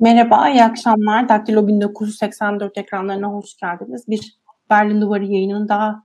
Merhaba, iyi akşamlar. Daktilo 1984 ekranlarına hoş geldiniz. Bir Berlin Duvarı yayınının daha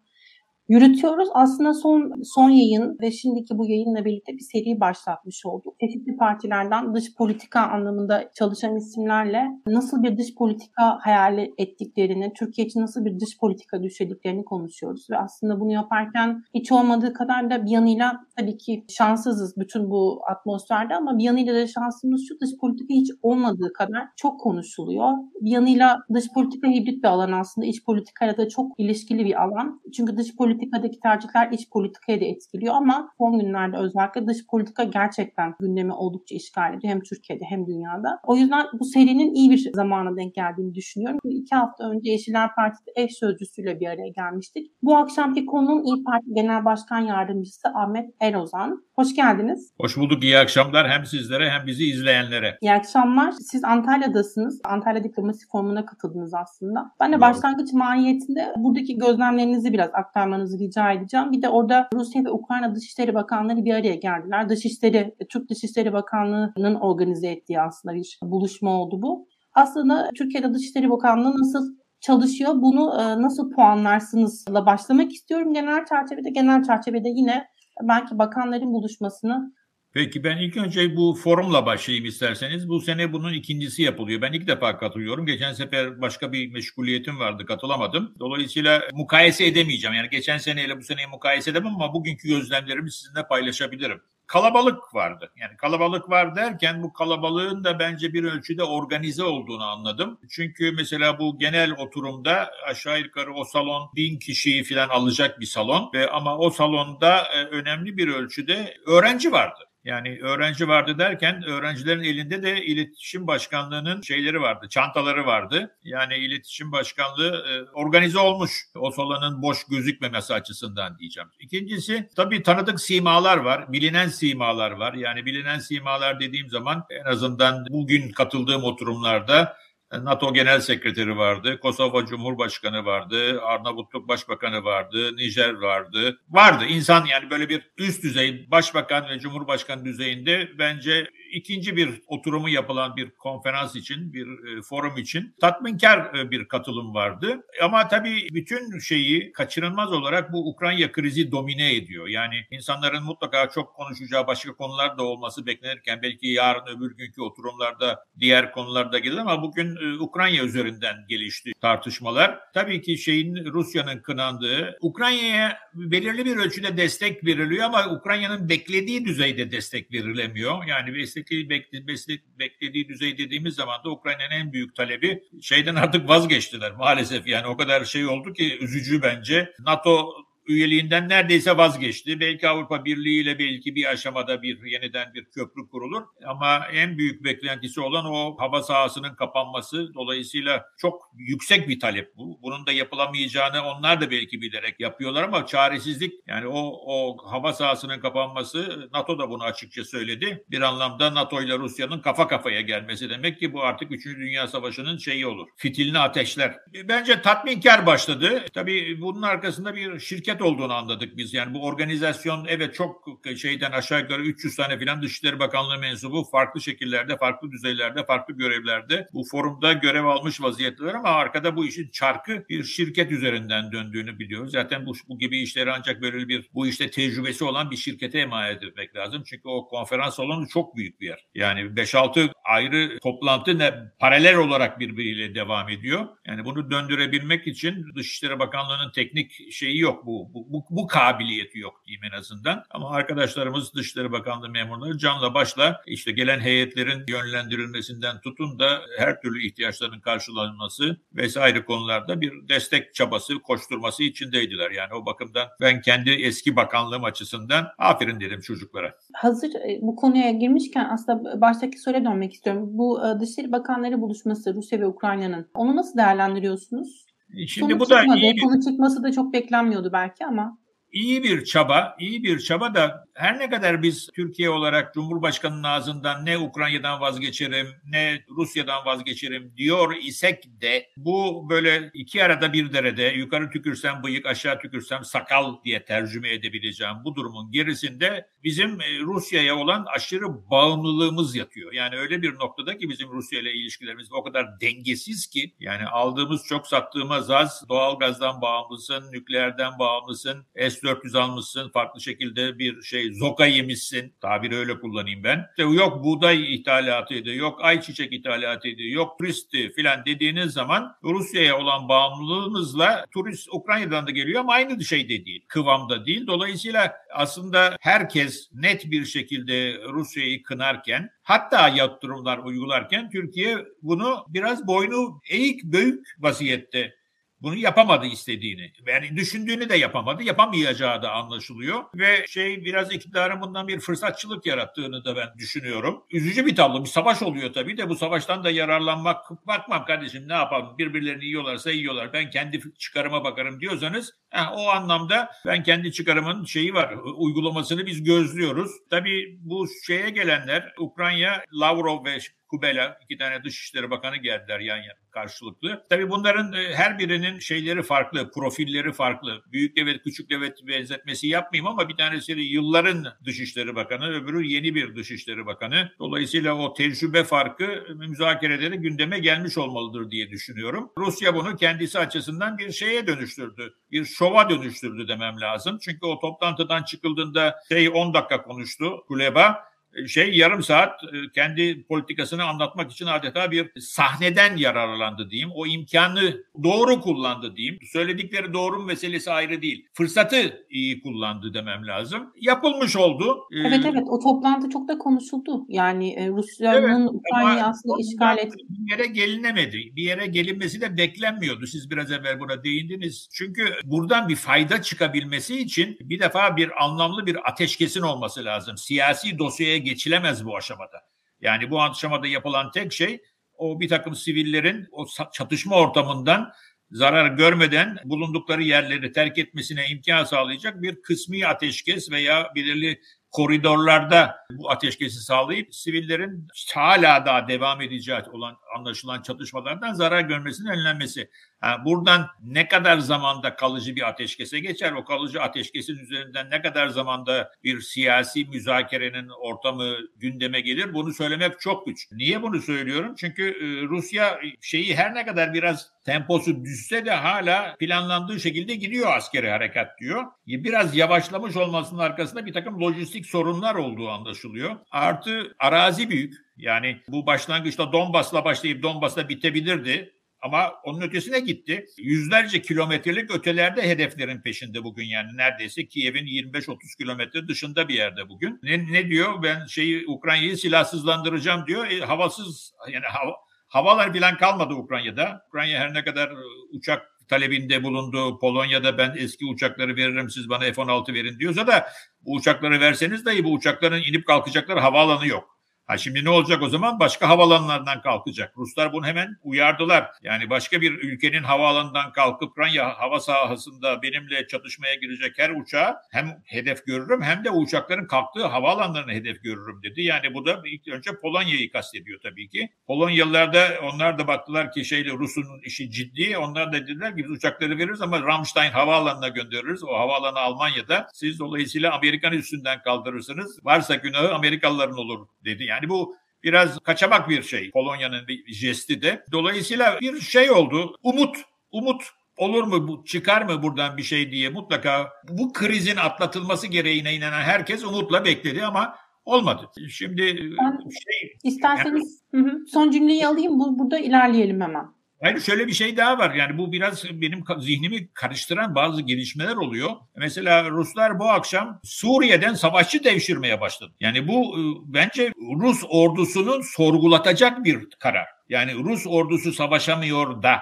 yürütüyoruz. Aslında son son yayın ve şimdiki bu yayınla birlikte bir seri başlatmış olduk. Çeşitli partilerden dış politika anlamında çalışan isimlerle nasıl bir dış politika hayal ettiklerini, Türkiye için nasıl bir dış politika düşlediklerini konuşuyoruz. Ve aslında bunu yaparken hiç olmadığı kadar da bir yanıyla tabii ki şanssızız bütün bu atmosferde ama bir yanıyla da şansımız şu dış politika hiç olmadığı kadar çok konuşuluyor. Bir yanıyla dış politika hibrit bir alan aslında. iç politikayla da çok ilişkili bir alan. Çünkü dış politika politikadaki tercihler iç politikayı da etkiliyor ama son günlerde özellikle dış politika gerçekten gündemi oldukça işgal ediyor hem Türkiye'de hem dünyada. O yüzden bu serinin iyi bir zamana denk geldiğini düşünüyorum. İki hafta önce Yeşiller Partisi eş sözcüsüyle bir araya gelmiştik. Bu akşamki konunun İyi Parti Genel Başkan Yardımcısı Ahmet Erozan. Hoş geldiniz. Hoş bulduk. İyi akşamlar hem sizlere hem bizi izleyenlere. İyi akşamlar. Siz Antalya'dasınız. Antalya Diplomasi Forumu'na katıldınız aslında. Ben de başlangıç mahiyetinde buradaki gözlemlerinizi biraz aktarmanızı yapmanızı rica edeceğim. Bir de orada Rusya ve Ukrayna Dışişleri Bakanları bir araya geldiler. Dışişleri, Türk Dışişleri Bakanlığı'nın organize ettiği aslında bir buluşma oldu bu. Aslında Türkiye'de Dışişleri Bakanlığı nasıl çalışıyor. Bunu e, nasıl puanlarsınızla başlamak istiyorum. Genel çerçevede genel çerçevede yine belki bakanların buluşmasını Peki ben ilk önce bu forumla başlayayım isterseniz. Bu sene bunun ikincisi yapılıyor. Ben ilk defa katılıyorum. Geçen sefer başka bir meşguliyetim vardı katılamadım. Dolayısıyla mukayese edemeyeceğim. Yani geçen seneyle bu seneyi mukayese edemem ama bugünkü gözlemlerimi sizinle paylaşabilirim kalabalık vardı. Yani kalabalık var derken bu kalabalığın da bence bir ölçüde organize olduğunu anladım. Çünkü mesela bu genel oturumda aşağı yukarı o salon bin kişiyi falan alacak bir salon ve ama o salonda e, önemli bir ölçüde öğrenci vardı. Yani öğrenci vardı derken öğrencilerin elinde de iletişim başkanlığının şeyleri vardı, çantaları vardı. Yani iletişim başkanlığı e, organize olmuş o salonun boş gözükmemesi açısından diyeceğim. İkincisi tabii tanıdık simalar var, bilinen simalar var. Yani bilinen simalar dediğim zaman en azından bugün katıldığım oturumlarda NATO Genel Sekreteri vardı, Kosova Cumhurbaşkanı vardı, Arnavutluk Başbakanı vardı, Nijer vardı. Vardı insan yani böyle bir üst düzey başbakan ve cumhurbaşkanı düzeyinde bence ikinci bir oturumu yapılan bir konferans için, bir e, forum için tatminkar e, bir katılım vardı. Ama tabii bütün şeyi kaçırılmaz olarak bu Ukrayna krizi domine ediyor. Yani insanların mutlaka çok konuşacağı başka konular da olması beklenirken belki yarın öbür günkü oturumlarda diğer konular da gelir ama bugün e, Ukrayna üzerinden gelişti tartışmalar. Tabii ki şeyin Rusya'nın kınandığı, Ukrayna'ya belirli bir ölçüde destek veriliyor ama Ukrayna'nın beklediği düzeyde destek verilemiyor. Yani destek beklediği, beklediği düzey dediğimiz zaman da Ukrayna'nın en büyük talebi şeyden artık vazgeçtiler maalesef. Yani o kadar şey oldu ki üzücü bence. NATO üyeliğinden neredeyse vazgeçti. Belki Avrupa Birliği ile belki bir aşamada bir yeniden bir köprü kurulur. Ama en büyük beklentisi olan o hava sahasının kapanması. Dolayısıyla çok yüksek bir talep bu. Bunun da yapılamayacağını onlar da belki bilerek yapıyorlar ama çaresizlik yani o, o hava sahasının kapanması NATO da bunu açıkça söyledi. Bir anlamda NATO ile Rusya'nın kafa kafaya gelmesi demek ki bu artık 3. Dünya Savaşı'nın şeyi olur. Fitilini ateşler. Bence tatminkar başladı. Tabii bunun arkasında bir şirket şirket olduğunu anladık biz. Yani bu organizasyon evet çok şeyden aşağı yukarı 300 tane filan Dışişleri Bakanlığı mensubu farklı şekillerde, farklı düzeylerde, farklı görevlerde bu forumda görev almış vaziyetteler ama arkada bu işin çarkı bir şirket üzerinden döndüğünü biliyoruz. Zaten bu, bu gibi işleri ancak böyle bir bu işte tecrübesi olan bir şirkete emanet etmek lazım. Çünkü o konferans salonu çok büyük bir yer. Yani 5-6 ayrı toplantı ne, paralel olarak birbiriyle devam ediyor. Yani bunu döndürebilmek için Dışişleri Bakanlığı'nın teknik şeyi yok bu bu, bu, kabiliyeti yok diyeyim en azından. Ama arkadaşlarımız Dışişleri Bakanlığı memurları canla başla işte gelen heyetlerin yönlendirilmesinden tutun da her türlü ihtiyaçların karşılanması vesaire konularda bir destek çabası, koşturması içindeydiler. Yani o bakımdan ben kendi eski bakanlığım açısından aferin dedim çocuklara. Hazır e, bu konuya girmişken aslında baştaki soruya dönmek istiyorum. Bu e, Dışişleri Bakanları buluşması Rusya ve Ukrayna'nın onu nasıl değerlendiriyorsunuz? Şimdi Sonuç bu da iyi. Konu çıkması da çok beklenmiyordu belki ama. iyi bir çaba, iyi bir çaba da her ne kadar biz Türkiye olarak Cumhurbaşkanı'nın ağzından ne Ukrayna'dan vazgeçerim ne Rusya'dan vazgeçerim diyor isek de bu böyle iki arada bir derede yukarı tükürsem bıyık aşağı tükürsem sakal diye tercüme edebileceğim bu durumun gerisinde bizim e, Rusya'ya olan aşırı bağımlılığımız yatıyor. Yani öyle bir noktada ki bizim Rusya ile ilişkilerimiz o kadar dengesiz ki yani aldığımız çok sattığımız az doğal gazdan bağımlısın, nükleerden bağımlısın, S-400 almışsın, farklı şekilde bir şey zoka yemişsin. Tabiri öyle kullanayım ben. İşte yok buğday ithalatı ediyor, yok ayçiçek ithalatı ediyor, yok turisti filan dediğiniz zaman Rusya'ya olan bağımlılığımızla turist Ukrayna'dan da geliyor ama aynı şey de değil. Kıvamda değil. Dolayısıyla aslında herkes net bir şekilde Rusya'yı kınarken hatta yatırımlar uygularken Türkiye bunu biraz boynu eğik büyük vaziyette bunu yapamadı istediğini. Yani düşündüğünü de yapamadı. Yapamayacağı da anlaşılıyor. Ve şey biraz iktidarın bundan bir fırsatçılık yarattığını da ben düşünüyorum. Üzücü bir tablo. Bir savaş oluyor tabii de bu savaştan da yararlanmak bakmam kardeşim ne yapalım birbirlerini yiyorlarsa yiyorlar. Ben kendi çıkarıma bakarım diyorsanız heh, o anlamda ben kendi çıkarımın şeyi var uygulamasını biz gözlüyoruz. Tabii bu şeye gelenler Ukrayna, Lavrov ve Kubela iki tane Dışişleri Bakanı geldiler yan yana karşılıklı. Tabii bunların e, her birinin şeyleri farklı, profilleri farklı. Büyük devlet, küçük devlet benzetmesi yapmayayım ama bir tanesi yılların Dışişleri Bakanı, öbürü yeni bir Dışişleri Bakanı. Dolayısıyla o tecrübe farkı müzakereleri gündeme gelmiş olmalıdır diye düşünüyorum. Rusya bunu kendisi açısından bir şeye dönüştürdü. Bir şova dönüştürdü demem lazım. Çünkü o toplantıdan çıkıldığında şey 10 dakika konuştu Kuleba şey yarım saat e, kendi politikasını anlatmak için adeta bir sahneden yararlandı diyeyim. O imkanı doğru kullandı diyeyim. Söyledikleri doğru meselesi ayrı değil. Fırsatı iyi kullandı demem lazım. Yapılmış oldu. Ee, evet evet o toplantı çok da konuşuldu. Yani e, Rusya'nın evet, Ukrayna'yı aslında işgal etti. Bir yere gelinemedi. Bir yere gelinmesi de beklenmiyordu. Siz biraz evvel buna değindiniz. Çünkü buradan bir fayda çıkabilmesi için bir defa bir anlamlı bir ateşkesin olması lazım. Siyasi dosyaya geçilemez bu aşamada. Yani bu aşamada yapılan tek şey o bir takım sivillerin o çatışma ortamından zarar görmeden bulundukları yerleri terk etmesine imkan sağlayacak bir kısmi ateşkes veya belirli koridorlarda bu ateşkesi sağlayıp sivillerin hala daha devam edeceği olan anlaşılan çatışmalardan zarar görmesinin önlenmesi. Yani buradan ne kadar zamanda kalıcı bir ateşkese geçer, o kalıcı ateşkesin üzerinden ne kadar zamanda bir siyasi müzakerenin ortamı gündeme gelir bunu söylemek çok güç. Niye bunu söylüyorum? Çünkü e, Rusya şeyi her ne kadar biraz temposu düşse de hala planlandığı şekilde gidiyor askeri harekat diyor. Biraz yavaşlamış olmasının arkasında bir takım lojistik sorunlar olduğu anlaşılıyor. Artı arazi büyük. Yani bu başlangıçta Donbas'la başlayıp Donbas'la bitebilirdi. Ama onun ötesine gitti. Yüzlerce kilometrelik ötelerde hedeflerin peşinde bugün yani neredeyse Kiev'in 25-30 kilometre dışında bir yerde bugün. Ne, ne diyor? Ben şeyi Ukrayna'yı silahsızlandıracağım diyor. E, havasız yani hava, havalar bilen kalmadı Ukrayna'da. Ukrayna her ne kadar e, uçak talebinde bulundu. Polonya'da ben eski uçakları veririm siz bana F-16 verin diyorsa da bu uçakları verseniz dahi bu uçakların inip kalkacakları havaalanı yok. Ha şimdi ne olacak o zaman? Başka havaalanlarından kalkacak. Ruslar bunu hemen uyardılar. Yani başka bir ülkenin havaalanından kalkıp Ukrayna hava sahasında benimle çatışmaya girecek her uçağı hem hedef görürüm hem de uçakların kalktığı havaalanlarını hedef görürüm dedi. Yani bu da ilk önce Polonya'yı kastediyor tabii ki. Polonyalılar da onlar da baktılar ki şeyle Rus'un işi ciddi. Onlar da dediler ki biz uçakları veririz ama Ramstein havaalanına göndeririz. O havaalanı Almanya'da. Siz dolayısıyla Amerikan üstünden kaldırırsınız. Varsa günahı Amerikalıların olur dedi. Yani yani bu biraz kaçamak bir şey Polonya'nın bir jesti de. Dolayısıyla bir şey oldu. Umut, umut olur mu bu çıkar mı buradan bir şey diye mutlaka bu krizin atlatılması gereğine inanan herkes umutla bekledi ama olmadı. Şimdi ben, şey isterseniz yani, son cümleyi alayım bu burada ilerleyelim hemen. Hayır şöyle bir şey daha var. Yani bu biraz benim zihnimi karıştıran bazı gelişmeler oluyor. Mesela Ruslar bu akşam Suriye'den savaşçı devşirmeye başladı. Yani bu e, bence Rus ordusunun sorgulatacak bir karar. Yani Rus ordusu savaşamıyor da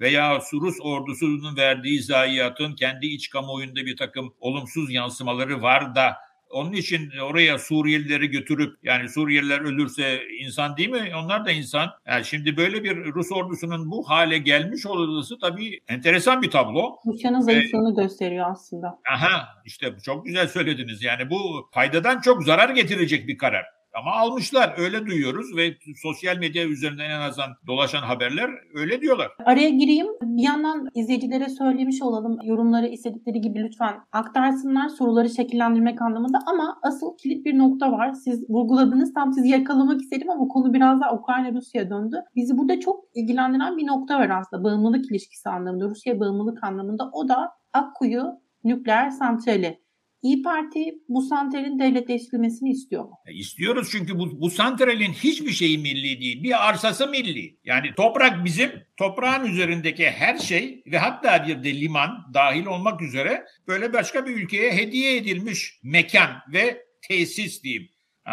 veya Rus ordusunun verdiği zayiatın kendi iç kamuoyunda bir takım olumsuz yansımaları var da Onun için oraya Suriyelileri götürüp yani Suriyeliler ölürse insan değil mi? Onlar da insan. Yani şimdi böyle bir Rus ordusunun bu hale gelmiş olması tabii enteresan bir tablo. Rusya'nın zayıflığını ee, gösteriyor aslında. Aha işte çok güzel söylediniz. Yani bu faydadan çok zarar getirecek bir karar. Ama almışlar öyle duyuyoruz ve sosyal medya üzerinden en azından dolaşan haberler öyle diyorlar. Araya gireyim. Bir yandan izleyicilere söylemiş olalım. Yorumları istedikleri gibi lütfen aktarsınlar soruları şekillendirmek anlamında ama asıl kilit bir nokta var. Siz vurguladınız tam sizi yakalamak istedim ama konu biraz daha Ukrayna-Rusya döndü. Bizi burada çok ilgilendiren bir nokta var aslında bağımlılık ilişkisi anlamında, Rusya bağımlılık anlamında. O da Akkuyu nükleer santrali. İyi Parti bu santralin devletleştirilmesini istiyor mu? E, istiyoruz çünkü bu, bu santralin hiçbir şeyi milli değil. Bir arsası milli. Yani toprak bizim, toprağın üzerindeki her şey ve hatta bir de liman dahil olmak üzere böyle başka bir ülkeye hediye edilmiş mekan ve tesis diyeyim.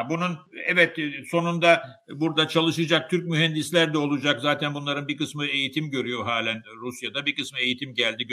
Bunun evet e, sonunda burada çalışacak Türk mühendisler de olacak. Zaten bunların bir kısmı eğitim görüyor halen Rusya'da. Bir kısmı eğitim geldi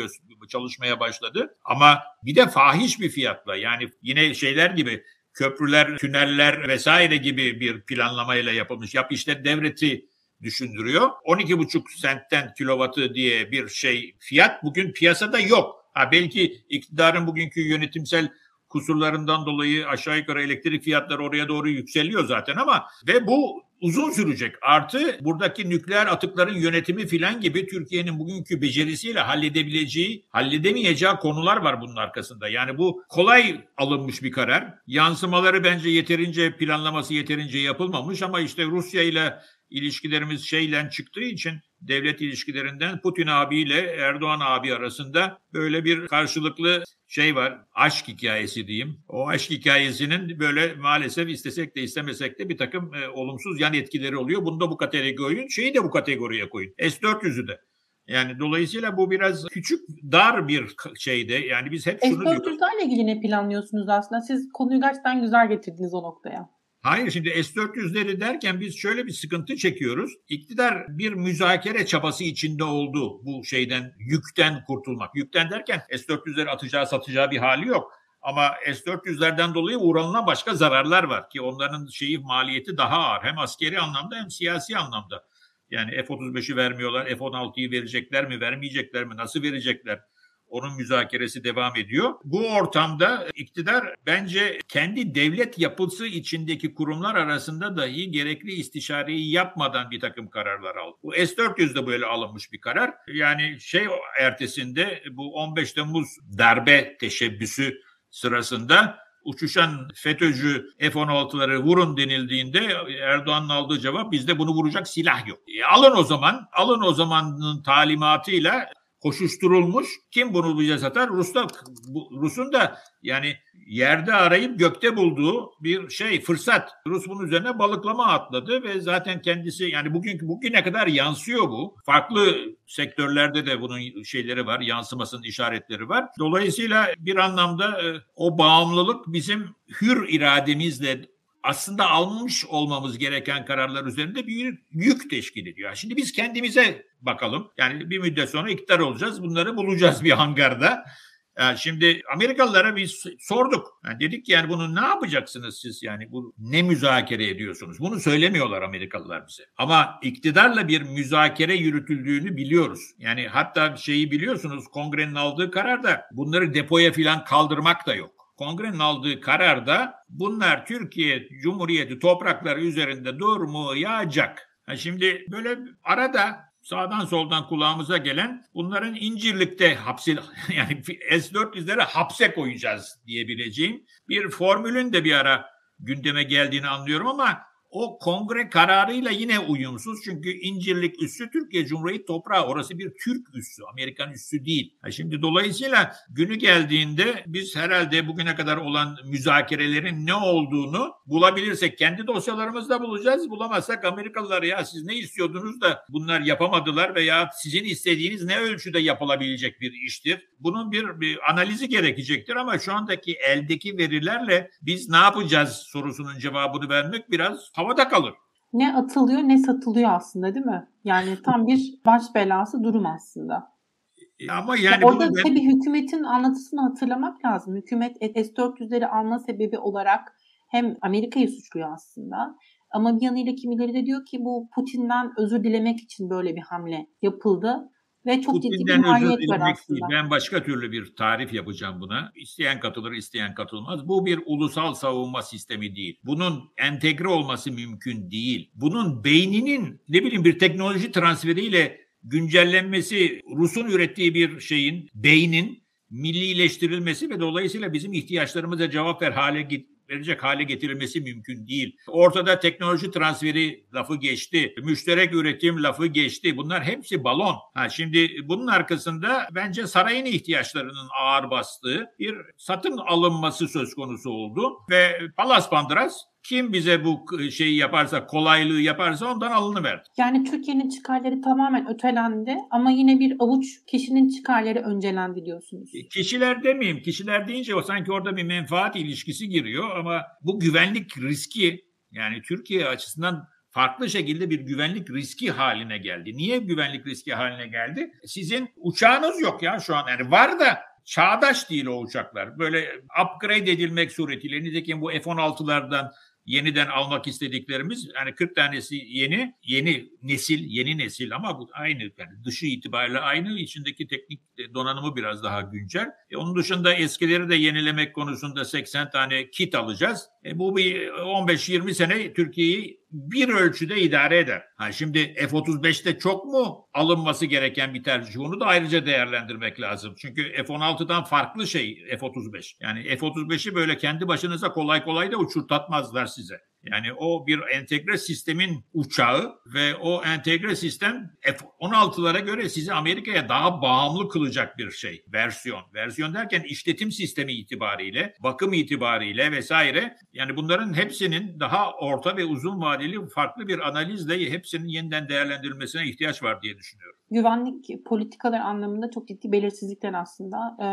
çalışmaya başladı. Ama bir de fahiş bir fiyatla yani yine şeyler gibi köprüler, tüneller vesaire gibi bir planlamayla yapılmış. Yap işte devleti düşündürüyor. 12,5 sentten kilovatı diye bir şey fiyat bugün piyasada yok. Ha belki iktidarın bugünkü yönetimsel kusurlarından dolayı aşağı yukarı elektrik fiyatları oraya doğru yükseliyor zaten ama ve bu uzun sürecek. Artı buradaki nükleer atıkların yönetimi filan gibi Türkiye'nin bugünkü becerisiyle halledebileceği, halledemeyeceği konular var bunun arkasında. Yani bu kolay alınmış bir karar. Yansımaları bence yeterince planlaması yeterince yapılmamış ama işte Rusya ile ilişkilerimiz şeyle çıktığı için devlet ilişkilerinden Putin abiyle Erdoğan abi arasında böyle bir karşılıklı şey var. Aşk hikayesi diyeyim. O aşk hikayesinin böyle maalesef istesek de istemesek de bir takım e, olumsuz yan etkileri oluyor. Bunu da bu kategoriye koyun. Şeyi de bu kategoriye koyun. S-400'ü de. Yani dolayısıyla bu biraz küçük, dar bir şeyde. Yani biz hep şunu diyoruz. S-400'lerle ilgili ne planlıyorsunuz aslında? Siz konuyu gerçekten güzel getirdiniz o noktaya. Hayır şimdi S-400'leri derken biz şöyle bir sıkıntı çekiyoruz. İktidar bir müzakere çabası içinde oldu bu şeyden, yükten kurtulmak. Yükten derken S-400'leri atacağı satacağı bir hali yok. Ama S-400'lerden dolayı uğranılan başka zararlar var ki onların şeyi maliyeti daha ağır. Hem askeri anlamda hem siyasi anlamda. Yani F-35'i vermiyorlar, F-16'yı verecekler mi, vermeyecekler mi, nasıl verecekler? Onun müzakeresi devam ediyor. Bu ortamda iktidar bence kendi devlet yapısı içindeki kurumlar arasında dahi gerekli istişareyi yapmadan bir takım kararlar aldı. Bu S-400'de böyle alınmış bir karar. Yani şey ertesinde bu 15 Temmuz darbe teşebbüsü sırasında uçuşan FETÖ'cü F-16'ları vurun denildiğinde Erdoğan'ın aldığı cevap bizde bunu vuracak silah yok. E, alın o zaman, alın o zamanın talimatıyla koşuşturulmuş. Kim bunu bize satar? Rus'ta, Rus'un da yani yerde arayıp gökte bulduğu bir şey fırsat. Rus bunun üzerine balıklama atladı ve zaten kendisi yani bugünkü bugüne kadar yansıyor bu. Farklı sektörlerde de bunun şeyleri var, yansımasının işaretleri var. Dolayısıyla bir anlamda e, o bağımlılık bizim hür irademizle aslında almış olmamız gereken kararlar üzerinde bir yük teşkil ediyor. Şimdi biz kendimize bakalım. Yani bir müddet sonra iktidar olacağız. Bunları bulacağız bir hangarda. Yani şimdi Amerikalılara biz sorduk. Yani dedik ki yani bunu ne yapacaksınız siz yani bu ne müzakere ediyorsunuz? Bunu söylemiyorlar Amerikalılar bize. Ama iktidarla bir müzakere yürütüldüğünü biliyoruz. Yani hatta şeyi biliyorsunuz kongrenin aldığı kararda bunları depoya filan kaldırmak da yok. Kongrenin aldığı kararda bunlar Türkiye Cumhuriyeti toprakları üzerinde durmayacak. Ha şimdi böyle arada sağdan soldan kulağımıza gelen bunların İncirlik'te hapsi yani S-400'leri hapse koyacağız diyebileceğim bir formülün de bir ara gündeme geldiğini anlıyorum ama o kongre kararıyla yine uyumsuz. Çünkü İncirlik üssü Türkiye Cumhuriyeti toprağı. Orası bir Türk üssü. Amerikan üssü değil. şimdi dolayısıyla günü geldiğinde biz herhalde bugüne kadar olan müzakerelerin ne olduğunu bulabilirsek kendi dosyalarımızda bulacağız. Bulamazsak Amerikalılar ya siz ne istiyordunuz da bunlar yapamadılar veya sizin istediğiniz ne ölçüde yapılabilecek bir iştir. Bunun bir, bir analizi gerekecektir ama şu andaki eldeki verilerle biz ne yapacağız sorusunun cevabını vermek biraz havada kalır. Ne atılıyor ne satılıyor aslında değil mi? Yani tam bir baş belası durum aslında. E, ama yani orada ben... tabii hükümetin anlatısını hatırlamak lazım. Hükümet S-400'leri alma sebebi olarak hem Amerika'yı suçluyor aslında ama bir yanıyla kimileri de diyor ki bu Putin'den özür dilemek için böyle bir hamle yapıldı. Ve çok ciddi bir maliyet var aslında. Değil. Ben başka türlü bir tarif yapacağım buna. İsteyen katılır, isteyen katılmaz. Bu bir ulusal savunma sistemi değil. Bunun entegre olması mümkün değil. Bunun beyninin ne bileyim bir teknoloji transferiyle güncellenmesi, Rus'un ürettiği bir şeyin, beynin millileştirilmesi ve dolayısıyla bizim ihtiyaçlarımıza cevap ver hale verecek hale getirilmesi mümkün değil. Ortada teknoloji transferi lafı geçti. Müşterek üretim lafı geçti. Bunlar hepsi balon. Ha şimdi bunun arkasında bence sarayın ihtiyaçlarının ağır bastığı bir satın alınması söz konusu oldu ve Palas Pandras kim bize bu şeyi yaparsa, kolaylığı yaparsa ondan alınıverdi. Yani Türkiye'nin çıkarları tamamen ötelendi ama yine bir avuç kişinin çıkarları öncelendi diyorsunuz. E, kişiler demeyeyim. Kişiler deyince o sanki orada bir menfaat ilişkisi giriyor ama bu güvenlik riski yani Türkiye açısından farklı şekilde bir güvenlik riski haline geldi. Niye güvenlik riski haline geldi? Sizin uçağınız yok ya şu an. Yani var da çağdaş değil o uçaklar. Böyle upgrade edilmek suretiyle. Nitekim bu F-16'lardan yeniden almak istediklerimiz yani 40 tanesi yeni, yeni nesil, yeni nesil ama bu aynı yani dışı itibariyle aynı içindeki teknik donanımı biraz daha güncel. E onun dışında eskileri de yenilemek konusunda 80 tane kit alacağız. E bu bir 15-20 sene Türkiye'yi bir ölçüde idare eder. Ha şimdi F-35'te çok mu alınması gereken bir tercih? Onu da ayrıca değerlendirmek lazım. Çünkü F-16'dan farklı şey F-35. Yani F-35'i böyle kendi başınıza kolay kolay da uçurtatmazlar size. Yani o bir entegre sistemin uçağı ve o entegre sistem F-16'lara göre sizi Amerika'ya daha bağımlı kılacak bir şey. Versiyon. Versiyon derken işletim sistemi itibariyle, bakım itibariyle vesaire. Yani bunların hepsinin daha orta ve uzun vadeli farklı bir analizle hepsinin yeniden değerlendirilmesine ihtiyaç var diye düşünüyorum. Güvenlik politikalar anlamında çok ciddi belirsizlikler aslında e,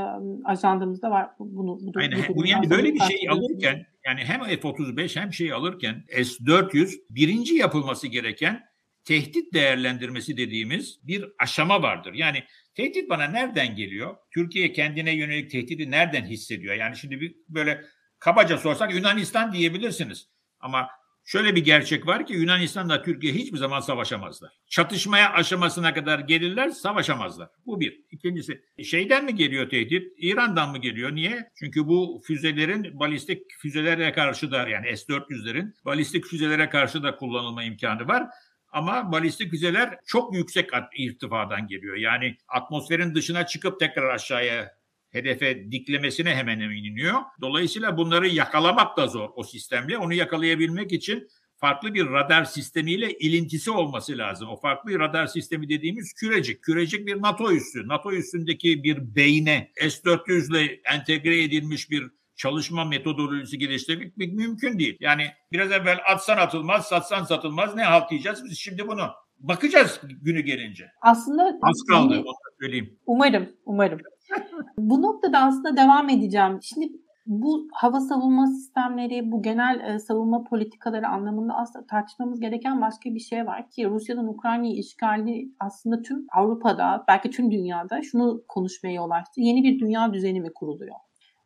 ajandamızda var. Bunu, bu, Aynen. Bu, yani böyle bir şey alırken yani hem F-35 hem şey alırken S-400 birinci yapılması gereken tehdit değerlendirmesi dediğimiz bir aşama vardır. Yani tehdit bana nereden geliyor? Türkiye kendine yönelik tehdidi nereden hissediyor? Yani şimdi bir böyle kabaca sorsak Yunanistan diyebilirsiniz. Ama Şöyle bir gerçek var ki Yunanistan'la Türkiye hiçbir zaman savaşamazlar. Çatışmaya aşamasına kadar gelirler savaşamazlar. Bu bir. İkincisi şeyden mi geliyor tehdit? İran'dan mı geliyor? Niye? Çünkü bu füzelerin balistik füzelere karşı da yani S-400'lerin balistik füzelere karşı da kullanılma imkanı var. Ama balistik füzeler çok yüksek irtifadan geliyor. Yani atmosferin dışına çıkıp tekrar aşağıya hedefe diklemesine hemen iniyor. Dolayısıyla bunları yakalamak da zor o sistemle. Onu yakalayabilmek için farklı bir radar sistemiyle ilintisi olması lazım. O farklı radar sistemi dediğimiz kürecik. Kürecik bir NATO üssü. NATO üstündeki bir beyne S-400 ile entegre edilmiş bir çalışma metodolojisi geliştirmek mümkün değil. Yani biraz evvel atsan atılmaz, satsan satılmaz ne halt diyeceğiz? Biz şimdi bunu bakacağız günü gelince. Aslında az kaldı onu söyleyeyim. Umarım, umarım. bu noktada aslında devam edeceğim. Şimdi bu hava savunma sistemleri, bu genel e, savunma politikaları anlamında aslında tartışmamız gereken başka bir şey var ki Rusya'nın Ukrayna'yı işgali aslında tüm Avrupa'da, belki tüm dünyada şunu konuşmaya yol açtı. Yeni bir dünya düzeni mi kuruluyor?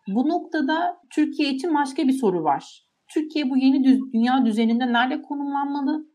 Bu noktada Türkiye için başka bir soru var. Türkiye bu yeni düz, dünya düzeninde nerede konumlanmalı?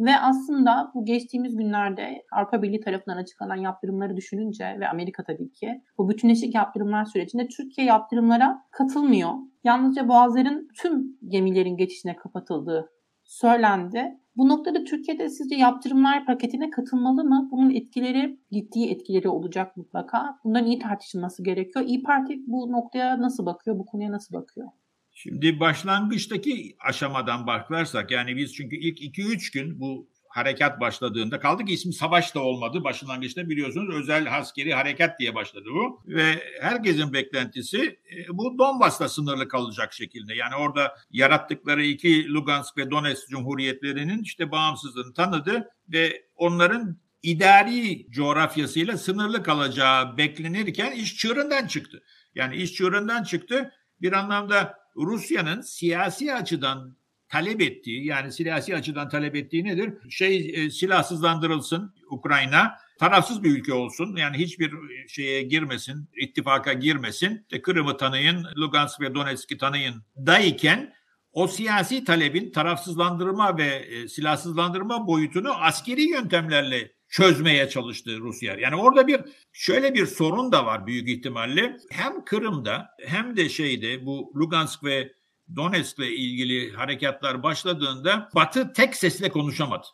Ve aslında bu geçtiğimiz günlerde Avrupa Birliği tarafından açıklanan yaptırımları düşününce ve Amerika tabii ki bu bütünleşik yaptırımlar sürecinde Türkiye yaptırımlara katılmıyor. Yalnızca boğazların tüm gemilerin geçişine kapatıldığı söylendi. Bu noktada Türkiye'de sizce yaptırımlar paketine katılmalı mı? Bunun etkileri, ciddi etkileri olacak mutlaka. Bundan iyi tartışılması gerekiyor. İyi Parti bu noktaya nasıl bakıyor, bu konuya nasıl bakıyor? Şimdi başlangıçtaki aşamadan baklarsak yani biz çünkü ilk 2-3 gün bu harekat başladığında kaldı ki ismi savaş da olmadı. Başlangıçta biliyorsunuz özel askeri harekat diye başladı bu. Ve herkesin beklentisi e, bu Donbas'ta sınırlı kalacak şekilde. Yani orada yarattıkları iki Lugansk ve Donetsk cumhuriyetlerinin işte bağımsızlığını tanıdı ve onların idari coğrafyasıyla sınırlı kalacağı beklenirken iş çığırından çıktı. Yani iş çığırından çıktı. Bir anlamda Rusya'nın siyasi açıdan talep ettiği yani siyasi açıdan talep ettiği nedir? Şey e, silahsızlandırılsın Ukrayna tarafsız bir ülke olsun. Yani hiçbir şeye girmesin, ittifaka girmesin. İşte Kırım'ı tanıyın, Lugansk ve Donetsk'i tanıyın dayken o siyasi talebin tarafsızlandırma ve e, silahsızlandırma boyutunu askeri yöntemlerle çözmeye çalıştı Rusya. Yani orada bir şöyle bir sorun da var büyük ihtimalle. Hem Kırım'da hem de şeyde bu Lugansk ve Donetsk'le ilgili harekatlar başladığında Batı tek sesle konuşamadı.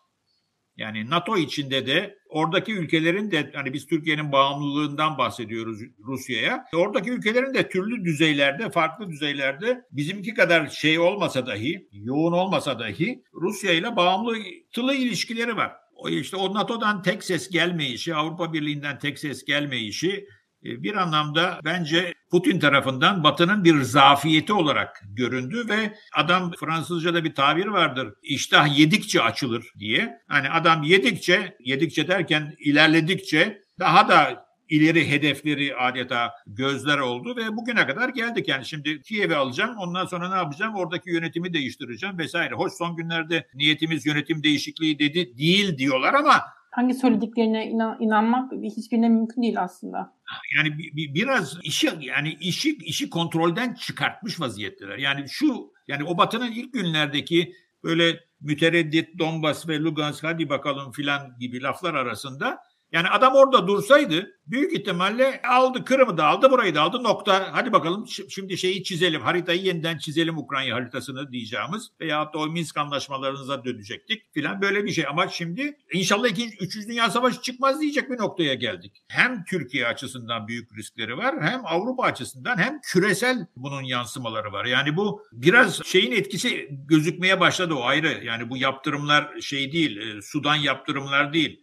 Yani NATO içinde de oradaki ülkelerin de hani biz Türkiye'nin bağımlılığından bahsediyoruz Rusya'ya. Oradaki ülkelerin de türlü düzeylerde, farklı düzeylerde bizimki kadar şey olmasa dahi, yoğun olmasa dahi Rusya ile bağımlılı ilişkileri var. İşte o NATO'dan tek ses gelmeyişi, Avrupa Birliği'nden tek ses gelmeyişi e, bir anlamda bence Putin tarafından Batı'nın bir zafiyeti olarak göründü ve adam Fransızca'da bir tabir vardır. İştah yedikçe açılır diye. Hani adam yedikçe, yedikçe derken ilerledikçe daha da ileri hedefleri adeta gözler oldu ve bugüne kadar geldik. Yani şimdi Kiev'i alacağım ondan sonra ne yapacağım? Oradaki yönetimi değiştireceğim vesaire. Hoş son günlerde niyetimiz yönetim değişikliği dedi değil diyorlar ama hangi söylediklerine inan, inanmak hiçbirine mümkün değil aslında. Yani bir, biraz işi yani işi işi kontrolden çıkartmış vaziyetteler. Yani şu yani o Batı'nın ilk günlerdeki böyle mütereddit Donbas ve Lugansk hadi bakalım filan gibi laflar arasında yani adam orada dursaydı büyük ihtimalle aldı Kırım'ı da aldı burayı da aldı nokta. Hadi bakalım şimdi şeyi çizelim haritayı yeniden çizelim Ukrayna haritasını diyeceğimiz veya da o Minsk anlaşmalarınıza dönecektik filan böyle bir şey. Ama şimdi inşallah ikinci, üçüncü dünya savaşı çıkmaz diyecek bir noktaya geldik. Hem Türkiye açısından büyük riskleri var hem Avrupa açısından hem küresel bunun yansımaları var. Yani bu biraz şeyin etkisi gözükmeye başladı o ayrı. Yani bu yaptırımlar şey değil, e, sudan yaptırımlar değil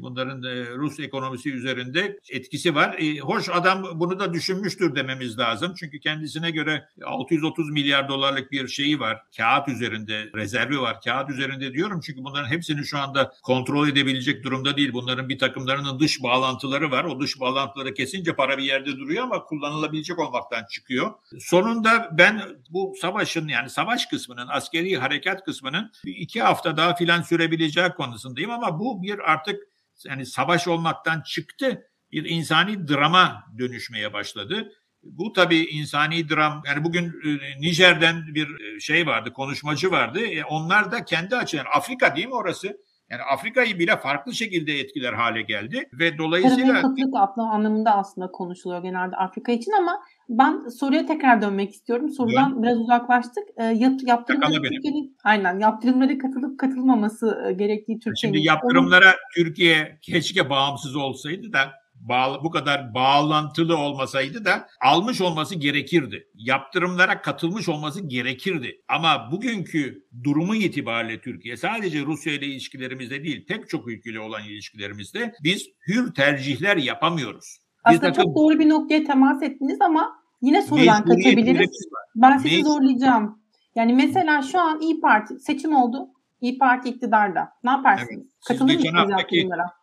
bunların Rus ekonomisi üzerinde etkisi var. E, hoş adam bunu da düşünmüştür dememiz lazım. Çünkü kendisine göre 630 milyar dolarlık bir şeyi var. Kağıt üzerinde rezervi var. Kağıt üzerinde diyorum çünkü bunların hepsini şu anda kontrol edebilecek durumda değil. Bunların bir takımlarının dış bağlantıları var. O dış bağlantıları kesince para bir yerde duruyor ama kullanılabilecek olmaktan çıkıyor. Sonunda ben bu savaşın yani savaş kısmının askeri harekat kısmının iki hafta daha filan sürebileceği konusundayım ama bu bir artık yani savaş olmaktan çıktı bir insani drama dönüşmeye başladı. Bu tabii insani dram yani bugün e, Nijer'den bir e, şey vardı konuşmacı vardı. E, onlar da kendi açıdan Afrika değil mi orası? Yani Afrika'yı bile farklı şekilde etkiler hale geldi ve dolayısıyla... Adlı anlamında aslında konuşuluyor genelde Afrika için ama ben soruya tekrar dönmek istiyorum. Sorudan evet. biraz uzaklaştık. E, yap, yaptırımlara Türkiye'nin aynen yaptırımlara katılıp katılmaması e, gerektiği Türkiye'nin. Şimdi yaptırımlara Onu... Türkiye keşke bağımsız olsaydı da bağlı, bu kadar bağlantılı olmasaydı da almış olması gerekirdi. Yaptırımlara katılmış olması gerekirdi. Ama bugünkü durumu itibariyle Türkiye sadece Rusya ile ilişkilerimizde değil pek çok ülkeyle olan ilişkilerimizde biz hür tercihler yapamıyoruz. Aslında çok doğru bir noktaya temas ettiniz ama yine sorudan kaçabiliriz. Ben sizi Mecbur... zorlayacağım. Yani mesela şu an İyi Parti seçim oldu. İyi Parti iktidarda. Ne yaparsınız? Evet. Katılır mısınız?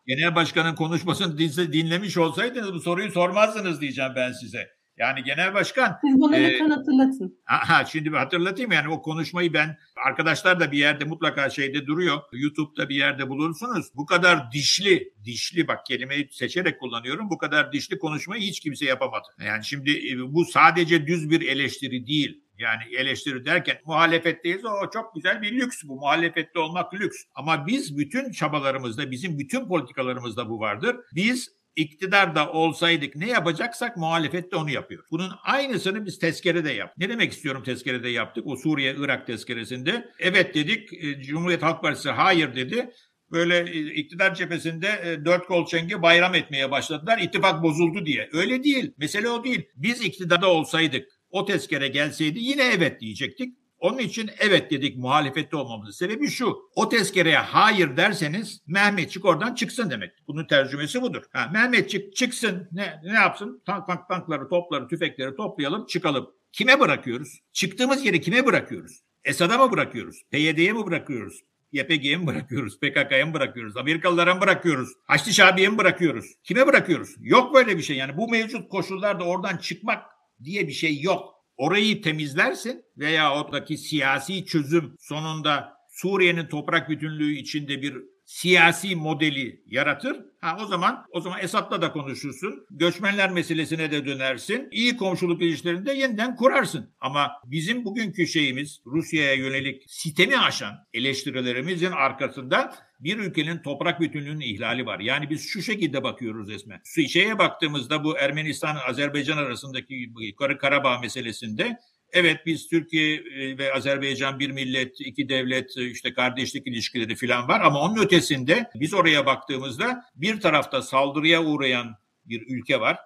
Genel başkanın konuşmasını dinlemiş olsaydınız bu soruyu sormazdınız diyeceğim ben size. Yani genel başkan... Siz bunu e, lütfen hatırlatın. Aha, şimdi hatırlatayım yani o konuşmayı ben arkadaşlar da bir yerde mutlaka şeyde duruyor. YouTube'da bir yerde bulursunuz. Bu kadar dişli, dişli bak kelimeyi seçerek kullanıyorum. Bu kadar dişli konuşmayı hiç kimse yapamadı. Yani şimdi e, bu sadece düz bir eleştiri değil. Yani eleştiri derken muhalefetteyiz o çok güzel bir lüks bu. Muhalefette olmak lüks. Ama biz bütün çabalarımızda, bizim bütün politikalarımızda bu vardır. Biz iktidarda olsaydık ne yapacaksak muhalefette onu yapıyor. Bunun aynısını biz tezkerede yap. Ne demek istiyorum tezkerede yaptık? O Suriye-Irak tezkeresinde. Evet dedik. E, Cumhuriyet Halk Partisi hayır dedi. Böyle e, iktidar cephesinde e, dört kol çengi bayram etmeye başladılar. İttifak bozuldu diye. Öyle değil. Mesele o değil. Biz iktidarda olsaydık o tezkere gelseydi yine evet diyecektik. Onun için evet dedik muhalefette olmamızın sebebi şu. O tezkereye hayır derseniz Mehmetçik oradan çıksın demek. Bunun tercümesi budur. Ha, Mehmetçik çıksın ne, ne yapsın? Tank, tank, tankları, topları, tüfekleri toplayalım çıkalım. Kime bırakıyoruz? Çıktığımız yeri kime bırakıyoruz? Esad'a mı bırakıyoruz? PYD'ye mi bırakıyoruz? YPG'ye mi bırakıyoruz? PKK'ya mı bırakıyoruz? Amerikalılara mı bırakıyoruz? Haçlı Şabi'ye mi bırakıyoruz? Kime bırakıyoruz? Yok böyle bir şey. Yani bu mevcut koşullarda oradan çıkmak diye bir şey yok orayı temizlersin veya oradaki siyasi çözüm sonunda Suriye'nin toprak bütünlüğü içinde bir siyasi modeli yaratır. Ha o zaman o zaman Esad'la da konuşursun. Göçmenler meselesine de dönersin. İyi komşuluk ilişkilerini de yeniden kurarsın. Ama bizim bugünkü şeyimiz Rusya'ya yönelik sitemi aşan eleştirilerimizin arkasında bir ülkenin toprak bütünlüğünün ihlali var. Yani biz şu şekilde bakıyoruz resmen. Şeye baktığımızda bu Ermenistan-Azerbaycan arasındaki Yukarı Karabağ meselesinde Evet biz Türkiye e, ve Azerbaycan bir millet, iki devlet, e, işte kardeşlik ilişkileri falan var ama onun ötesinde biz oraya baktığımızda bir tarafta saldırıya uğrayan bir ülke var.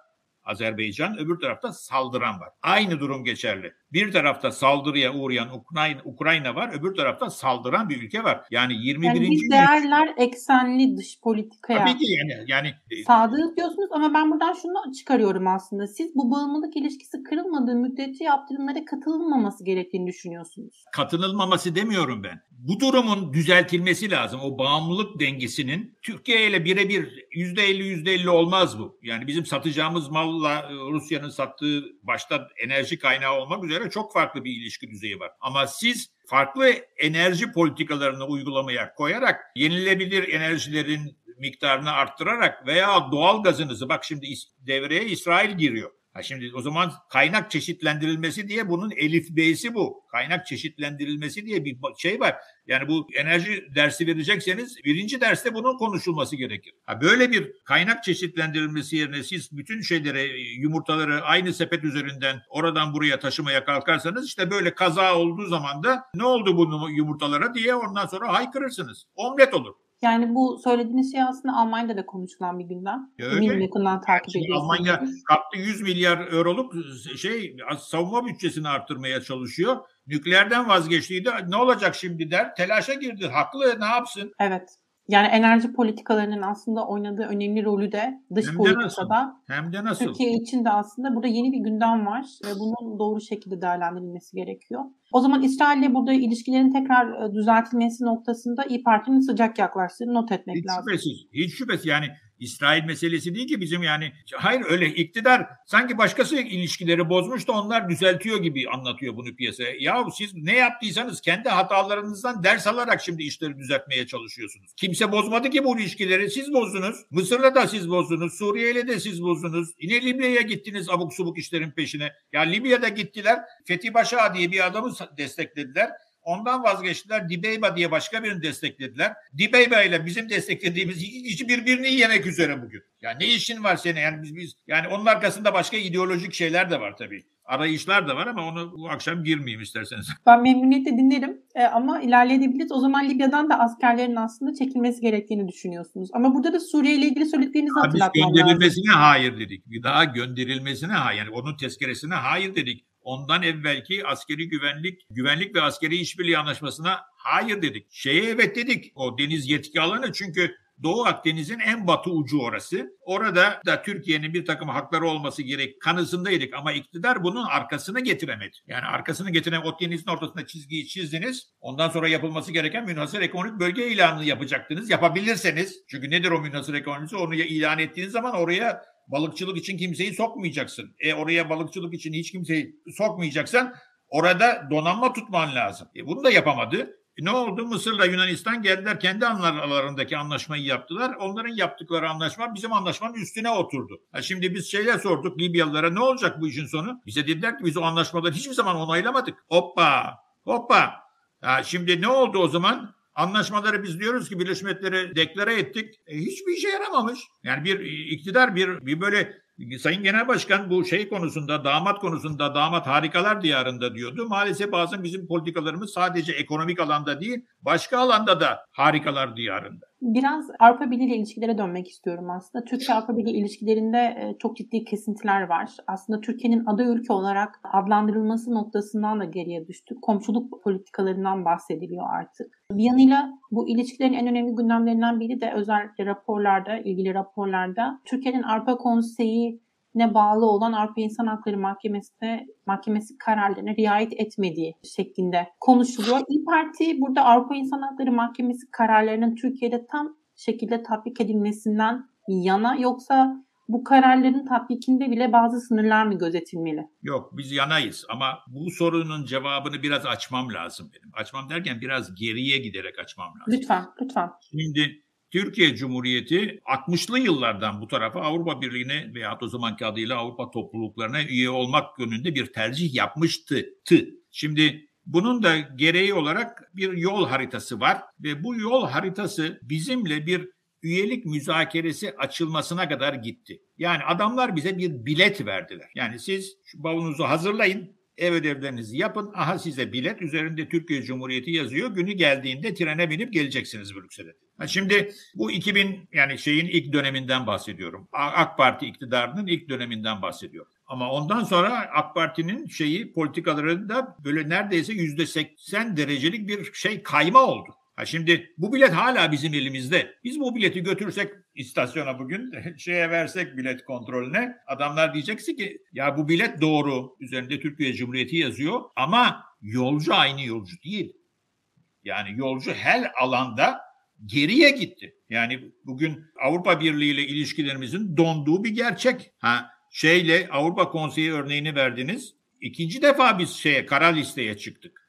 Azerbaycan, öbür tarafta saldıran var. Aynı durum geçerli. Bir tarafta saldırıya uğrayan Ukrayna, Ukrayna var, öbür tarafta saldıran bir ülke var. Yani 21. Yani biz değerler eksenli dış politikaya. Tabii ki yani. yani e, Sadığız diyorsunuz ama ben buradan şunu çıkarıyorum aslında. Siz bu bağımlılık ilişkisi kırılmadığı müddetçe yaptırımlara katılmaması gerektiğini düşünüyorsunuz. Katılılmaması demiyorum ben. Bu durumun düzeltilmesi lazım. O bağımlılık dengesinin Türkiye ile birebir %50 %50 olmaz bu. Yani bizim satacağımız malla e, Rusya'nın sattığı başta enerji kaynağı olmak üzere çok farklı bir ilişki düzeyi var. Ama siz farklı enerji politikalarını uygulamaya koyarak yenilebilir enerjilerin miktarını arttırarak veya doğal gazınızı bak şimdi devreye İsrail giriyor. Ha şimdi o zaman kaynak çeşitlendirilmesi diye bunun elif b'si bu. Kaynak çeşitlendirilmesi diye bir şey var. Yani bu enerji dersi verecekseniz birinci derste bunun konuşulması gerekir. Ha böyle bir kaynak çeşitlendirilmesi yerine siz bütün şeyleri yumurtaları aynı sepet üzerinden oradan buraya taşımaya kalkarsanız işte böyle kaza olduğu zaman da ne oldu bu yumurtalara diye ondan sonra haykırırsınız. Omlet olur. Yani bu söylediğiniz şey aslında Almanya'da da konuşulan bir gündem. Eminim yakından takip ediyorsunuz. Almanya kaptı 100 milyar euroluk şey savunma bütçesini arttırmaya çalışıyor. Nükleerden vazgeçtiydi. Ne olacak şimdi der. Telaşa girdi. Haklı ne yapsın? Evet. Yani enerji politikalarının aslında oynadığı önemli rolü de dış hem politikada. De nasıl? Hem de nasıl? Türkiye için de aslında burada yeni bir gündem var ve bunun doğru şekilde değerlendirilmesi gerekiyor. O zaman İsrail'le burada ilişkilerin tekrar e, düzeltilmesi noktasında İyi Parti'nin sıcak yaklaştığını not etmek hiç lazım. Şüphesiz, hiç şüphesiz. Yani İsrail meselesi değil ki bizim yani hayır öyle iktidar sanki başkası ilişkileri bozmuş da onlar düzeltiyor gibi anlatıyor bunu piyasaya. Ya siz ne yaptıysanız kendi hatalarınızdan ders alarak şimdi işleri düzeltmeye çalışıyorsunuz. Kimse bozmadı ki bu ilişkileri siz bozdunuz. Mısır'la da siz bozdunuz. Suriye'yle de siz bozdunuz. Yine Libya'ya gittiniz abuk subuk işlerin peşine. Ya Libya'da gittiler Fethi Başa diye bir adamı desteklediler. Ondan vazgeçtiler. Dibeyba diye başka birini desteklediler. Dibeyba ile bizim desteklediğimiz iki kişi birbirini yemek üzere bugün. Yani ne işin var senin? Yani biz biz yani onun arkasında başka ideolojik şeyler de var tabii. Arayışlar da var ama onu bu akşam girmeyeyim isterseniz. Ben memnuniyetle dinlerim e, ama ilerleyebiliriz. O zaman Libya'dan da askerlerin aslında çekilmesi gerektiğini düşünüyorsunuz. Ama burada da Suriye ile ilgili söylediklerinizi hatırlatmam lazım. Gönderilmesine hayır dedik. Bir daha gönderilmesine hayır. Yani onun tezkeresine hayır dedik ondan evvelki askeri güvenlik, güvenlik ve askeri işbirliği anlaşmasına hayır dedik. Şeye evet dedik. O deniz yetki alanı çünkü Doğu Akdeniz'in en batı ucu orası. Orada da Türkiye'nin bir takım hakları olması gerek kanısındaydık ama iktidar bunun arkasını getiremedi. Yani arkasını getiren o denizin ortasında çizgiyi çizdiniz. Ondan sonra yapılması gereken münhasır ekonomik bölge ilanını yapacaktınız. Yapabilirseniz. Çünkü nedir o münhasır ekonomisi? Onu ilan ettiğiniz zaman oraya balıkçılık için kimseyi sokmayacaksın. E oraya balıkçılık için hiç kimseyi sokmayacaksan orada donanma tutman lazım. E bunu da yapamadı. E ne oldu? Mısır'la Yunanistan geldiler kendi aralarındaki anlaşmayı yaptılar. Onların yaptıkları anlaşma bizim anlaşmanın üstüne oturdu. Ha şimdi biz şeyler sorduk Libyalılara ne olacak bu işin sonu? Bize dediler ki biz o anlaşmaları hiçbir zaman onaylamadık. Hoppa hoppa. Ha şimdi ne oldu o zaman? Anlaşmaları biz diyoruz ki Birleşmiş Milletler'e deklare ettik. E, hiçbir işe yaramamış. Yani bir iktidar bir, bir böyle Sayın Genel Başkan bu şey konusunda, damat konusunda, damat harikalar diyarında diyordu. Maalesef bazen bizim politikalarımız sadece ekonomik alanda değil, başka alanda da harikalar diyarında. Biraz Avrupa Birliği ile ilişkilere dönmek istiyorum aslında. Türkiye-Avrupa Birliği ilişkilerinde e, çok ciddi kesintiler var. Aslında Türkiye'nin aday ülke olarak adlandırılması noktasından da geriye düştük. Komşuluk politikalarından bahsediliyor artık. Bir yanıyla bu ilişkilerin en önemli gündemlerinden biri de özellikle raporlarda, ilgili raporlarda Türkiye'nin Avrupa Konseyi ne bağlı olan Avrupa İnsan Hakları Mahkemesi'ne mahkemesi kararlarına riayet etmediği şeklinde konuşuluyor. İyi Parti burada Avrupa İnsan Hakları Mahkemesi kararlarının Türkiye'de tam şekilde tatbik edilmesinden yana yoksa bu kararların tatbikinde bile bazı sınırlar mı gözetilmeli? Yok biz yanayız ama bu sorunun cevabını biraz açmam lazım benim. Açmam derken biraz geriye giderek açmam lazım. Lütfen, lütfen. Şimdi Türkiye Cumhuriyeti 60'lı yıllardan bu tarafa Avrupa Birliği'ne veya o zamanki adıyla Avrupa topluluklarına üye olmak yönünde bir tercih yapmıştı. Şimdi bunun da gereği olarak bir yol haritası var ve bu yol haritası bizimle bir üyelik müzakeresi açılmasına kadar gitti. Yani adamlar bize bir bilet verdiler. Yani siz şu bavulunuzu hazırlayın, ev ödevlerinizi yapın. Aha size bilet üzerinde Türkiye Cumhuriyeti yazıyor. Günü geldiğinde trene binip geleceksiniz Brüksel'e. Şimdi bu 2000 yani şeyin ilk döneminden bahsediyorum. AK Parti iktidarının ilk döneminden bahsediyorum. Ama ondan sonra AK Parti'nin şeyi politikalarında böyle neredeyse yüzde 80 derecelik bir şey kayma oldu. Ha şimdi bu bilet hala bizim elimizde. Biz bu bileti götürsek istasyona bugün şeye versek bilet kontrolüne adamlar diyeceksin ki ya bu bilet doğru üzerinde Türkiye Cumhuriyeti yazıyor ama yolcu aynı yolcu değil. Yani yolcu her alanda geriye gitti. Yani bugün Avrupa Birliği ile ilişkilerimizin donduğu bir gerçek. Ha şeyle Avrupa Konseyi örneğini verdiniz. İkinci defa biz şeye kara listeye çıktık.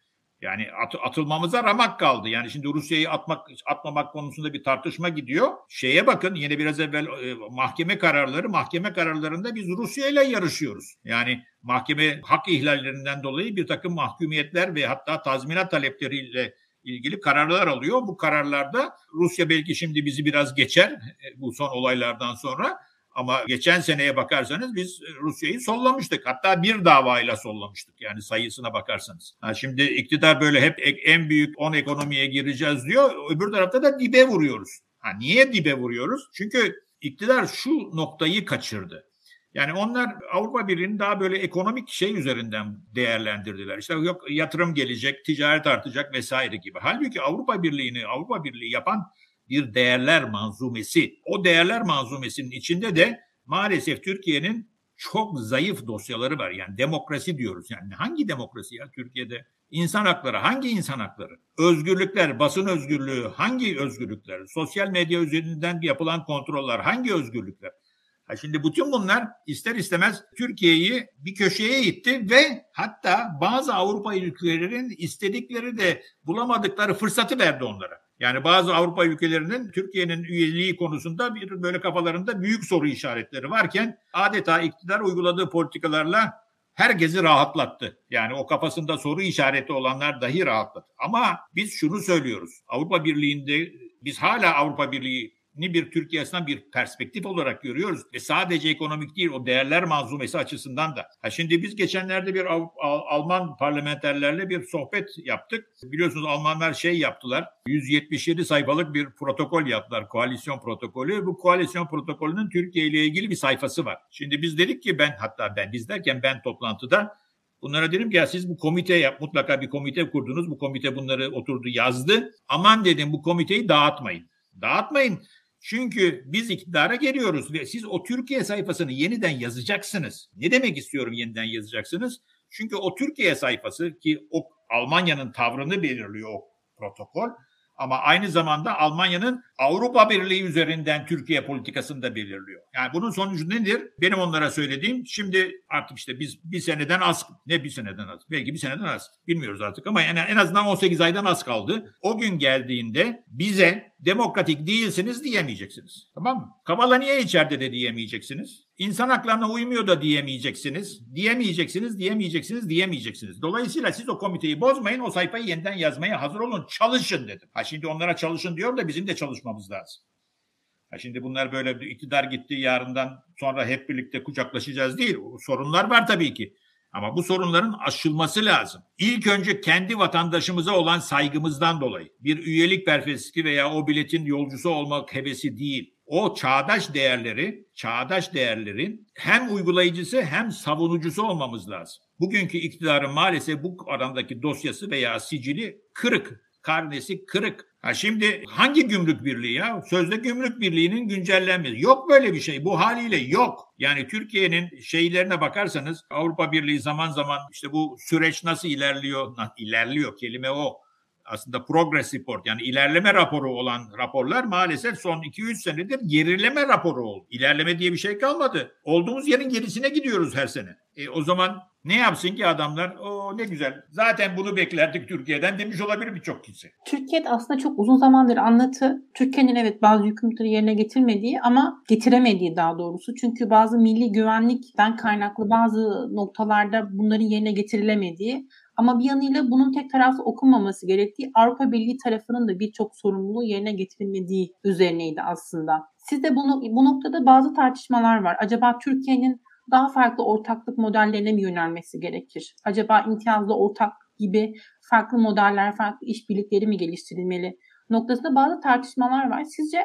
Yani at, atılmamıza ramak kaldı. Yani şimdi Rusya'yı atmak atmamak konusunda bir tartışma gidiyor. Şeye bakın yine biraz evvel e, mahkeme kararları, mahkeme kararlarında biz Rusya ile yarışıyoruz. Yani mahkeme hak ihlallerinden dolayı bir takım mahkumiyetler ve hatta tazminat talepleriyle ilgili kararlar alıyor. Bu kararlarda Rusya belki şimdi bizi biraz geçer e, bu son olaylardan sonra ama geçen seneye bakarsanız biz Rusya'yı sollamıştık. Hatta bir davayla sollamıştık yani sayısına bakarsanız. Ha şimdi iktidar böyle hep en büyük 10 ekonomiye gireceğiz diyor. Öbür tarafta da dibe vuruyoruz. Ha niye dibe vuruyoruz? Çünkü iktidar şu noktayı kaçırdı. Yani onlar Avrupa Birliği'ni daha böyle ekonomik şey üzerinden değerlendirdiler. İşte yok yatırım gelecek, ticaret artacak vesaire gibi. Halbuki Avrupa Birliği'ni Avrupa Birliği yapan bir değerler manzumesi. O değerler manzumesinin içinde de maalesef Türkiye'nin çok zayıf dosyaları var. Yani demokrasi diyoruz. Yani hangi demokrasi ya Türkiye'de? İnsan hakları, hangi insan hakları? Özgürlükler, basın özgürlüğü, hangi özgürlükler? Sosyal medya üzerinden yapılan kontroller, hangi özgürlükler? Ha şimdi bütün bunlar ister istemez Türkiye'yi bir köşeye itti ve hatta bazı Avrupa ülkelerinin istedikleri de bulamadıkları fırsatı verdi onlara. Yani bazı Avrupa ülkelerinin Türkiye'nin üyeliği konusunda bir böyle kafalarında büyük soru işaretleri varken adeta iktidar uyguladığı politikalarla herkesi rahatlattı. Yani o kafasında soru işareti olanlar dahi rahatladı. Ama biz şunu söylüyoruz. Avrupa Birliği'nde biz hala Avrupa Birliği ni bir Türkiye açısından bir perspektif olarak görüyoruz. Ve sadece ekonomik değil o değerler manzumesi açısından da. Ha şimdi biz geçenlerde bir Al- Al- Alman parlamenterlerle bir sohbet yaptık. Biliyorsunuz Almanlar şey yaptılar. 177 sayfalık bir protokol yaptılar. Koalisyon protokolü. Bu koalisyon protokolünün Türkiye ile ilgili bir sayfası var. Şimdi biz dedik ki ben hatta ben biz derken ben toplantıda Bunlara dedim ki ya siz bu komite yap mutlaka bir komite kurdunuz. Bu komite bunları oturdu yazdı. Aman dedim bu komiteyi dağıtmayın. Dağıtmayın. Çünkü biz iktidara geliyoruz ve siz o Türkiye sayfasını yeniden yazacaksınız. Ne demek istiyorum yeniden yazacaksınız? Çünkü o Türkiye sayfası ki o Almanya'nın tavrını belirliyor o protokol ama aynı zamanda Almanya'nın Avrupa Birliği üzerinden Türkiye politikasını da belirliyor. Yani bunun sonucu nedir? Benim onlara söylediğim şimdi artık işte biz bir seneden az ne bir seneden az belki bir seneden az bilmiyoruz artık ama yani en azından 18 aydan az kaldı. O gün geldiğinde bize demokratik değilsiniz diyemeyeceksiniz. Tamam mı? Kavala niye içeride de diyemeyeceksiniz. İnsan haklarına uymuyor da diyemeyeceksiniz. Diyemeyeceksiniz, diyemeyeceksiniz, diyemeyeceksiniz. Dolayısıyla siz o komiteyi bozmayın, o sayfayı yeniden yazmaya hazır olun, çalışın dedim. Ha şimdi onlara çalışın diyor da bizim de çalışmamız lazım. Ha şimdi bunlar böyle iktidar gitti yarından sonra hep birlikte kucaklaşacağız değil. Sorunlar var tabii ki. Ama bu sorunların aşılması lazım. İlk önce kendi vatandaşımıza olan saygımızdan dolayı. Bir üyelik perfeski veya o biletin yolcusu olmak hevesi değil. O çağdaş değerleri, çağdaş değerlerin hem uygulayıcısı hem savunucusu olmamız lazım. Bugünkü iktidarın maalesef bu arandaki dosyası veya sicili kırık, karnesi kırık. Ha şimdi hangi gümrük birliği ya? Sözde gümrük birliğinin güncellenmesi. Yok böyle bir şey. Bu haliyle yok. Yani Türkiye'nin şeylerine bakarsanız Avrupa Birliği zaman zaman işte bu süreç nasıl ilerliyor? ilerliyor kelime o. Aslında progress report yani ilerleme raporu olan raporlar maalesef son 2-3 senedir gerileme raporu oldu. İlerleme diye bir şey kalmadı. Olduğumuz yerin gerisine gidiyoruz her sene. E, o zaman ne yapsın ki adamlar? O ne güzel. Zaten bunu beklerdik Türkiye'den demiş olabilir birçok kişi. Türkiye aslında çok uzun zamandır anlatı. Türkiye'nin evet bazı yükümlülükleri yerine getirmediği ama getiremediği daha doğrusu. Çünkü bazı milli güvenlikten kaynaklı bazı noktalarda bunların yerine getirilemediği ama bir yanıyla bunun tek taraflı okunmaması gerektiği Avrupa Birliği tarafının da birçok sorumluluğu yerine getirilmediği üzerineydi aslında. Sizde bunu, bu noktada bazı tartışmalar var. Acaba Türkiye'nin daha farklı ortaklık modellerine mi yönelmesi gerekir? Acaba imtiyazlı ortak gibi farklı modeller, farklı işbirlikleri mi geliştirilmeli? Noktasında bazı tartışmalar var. Sizce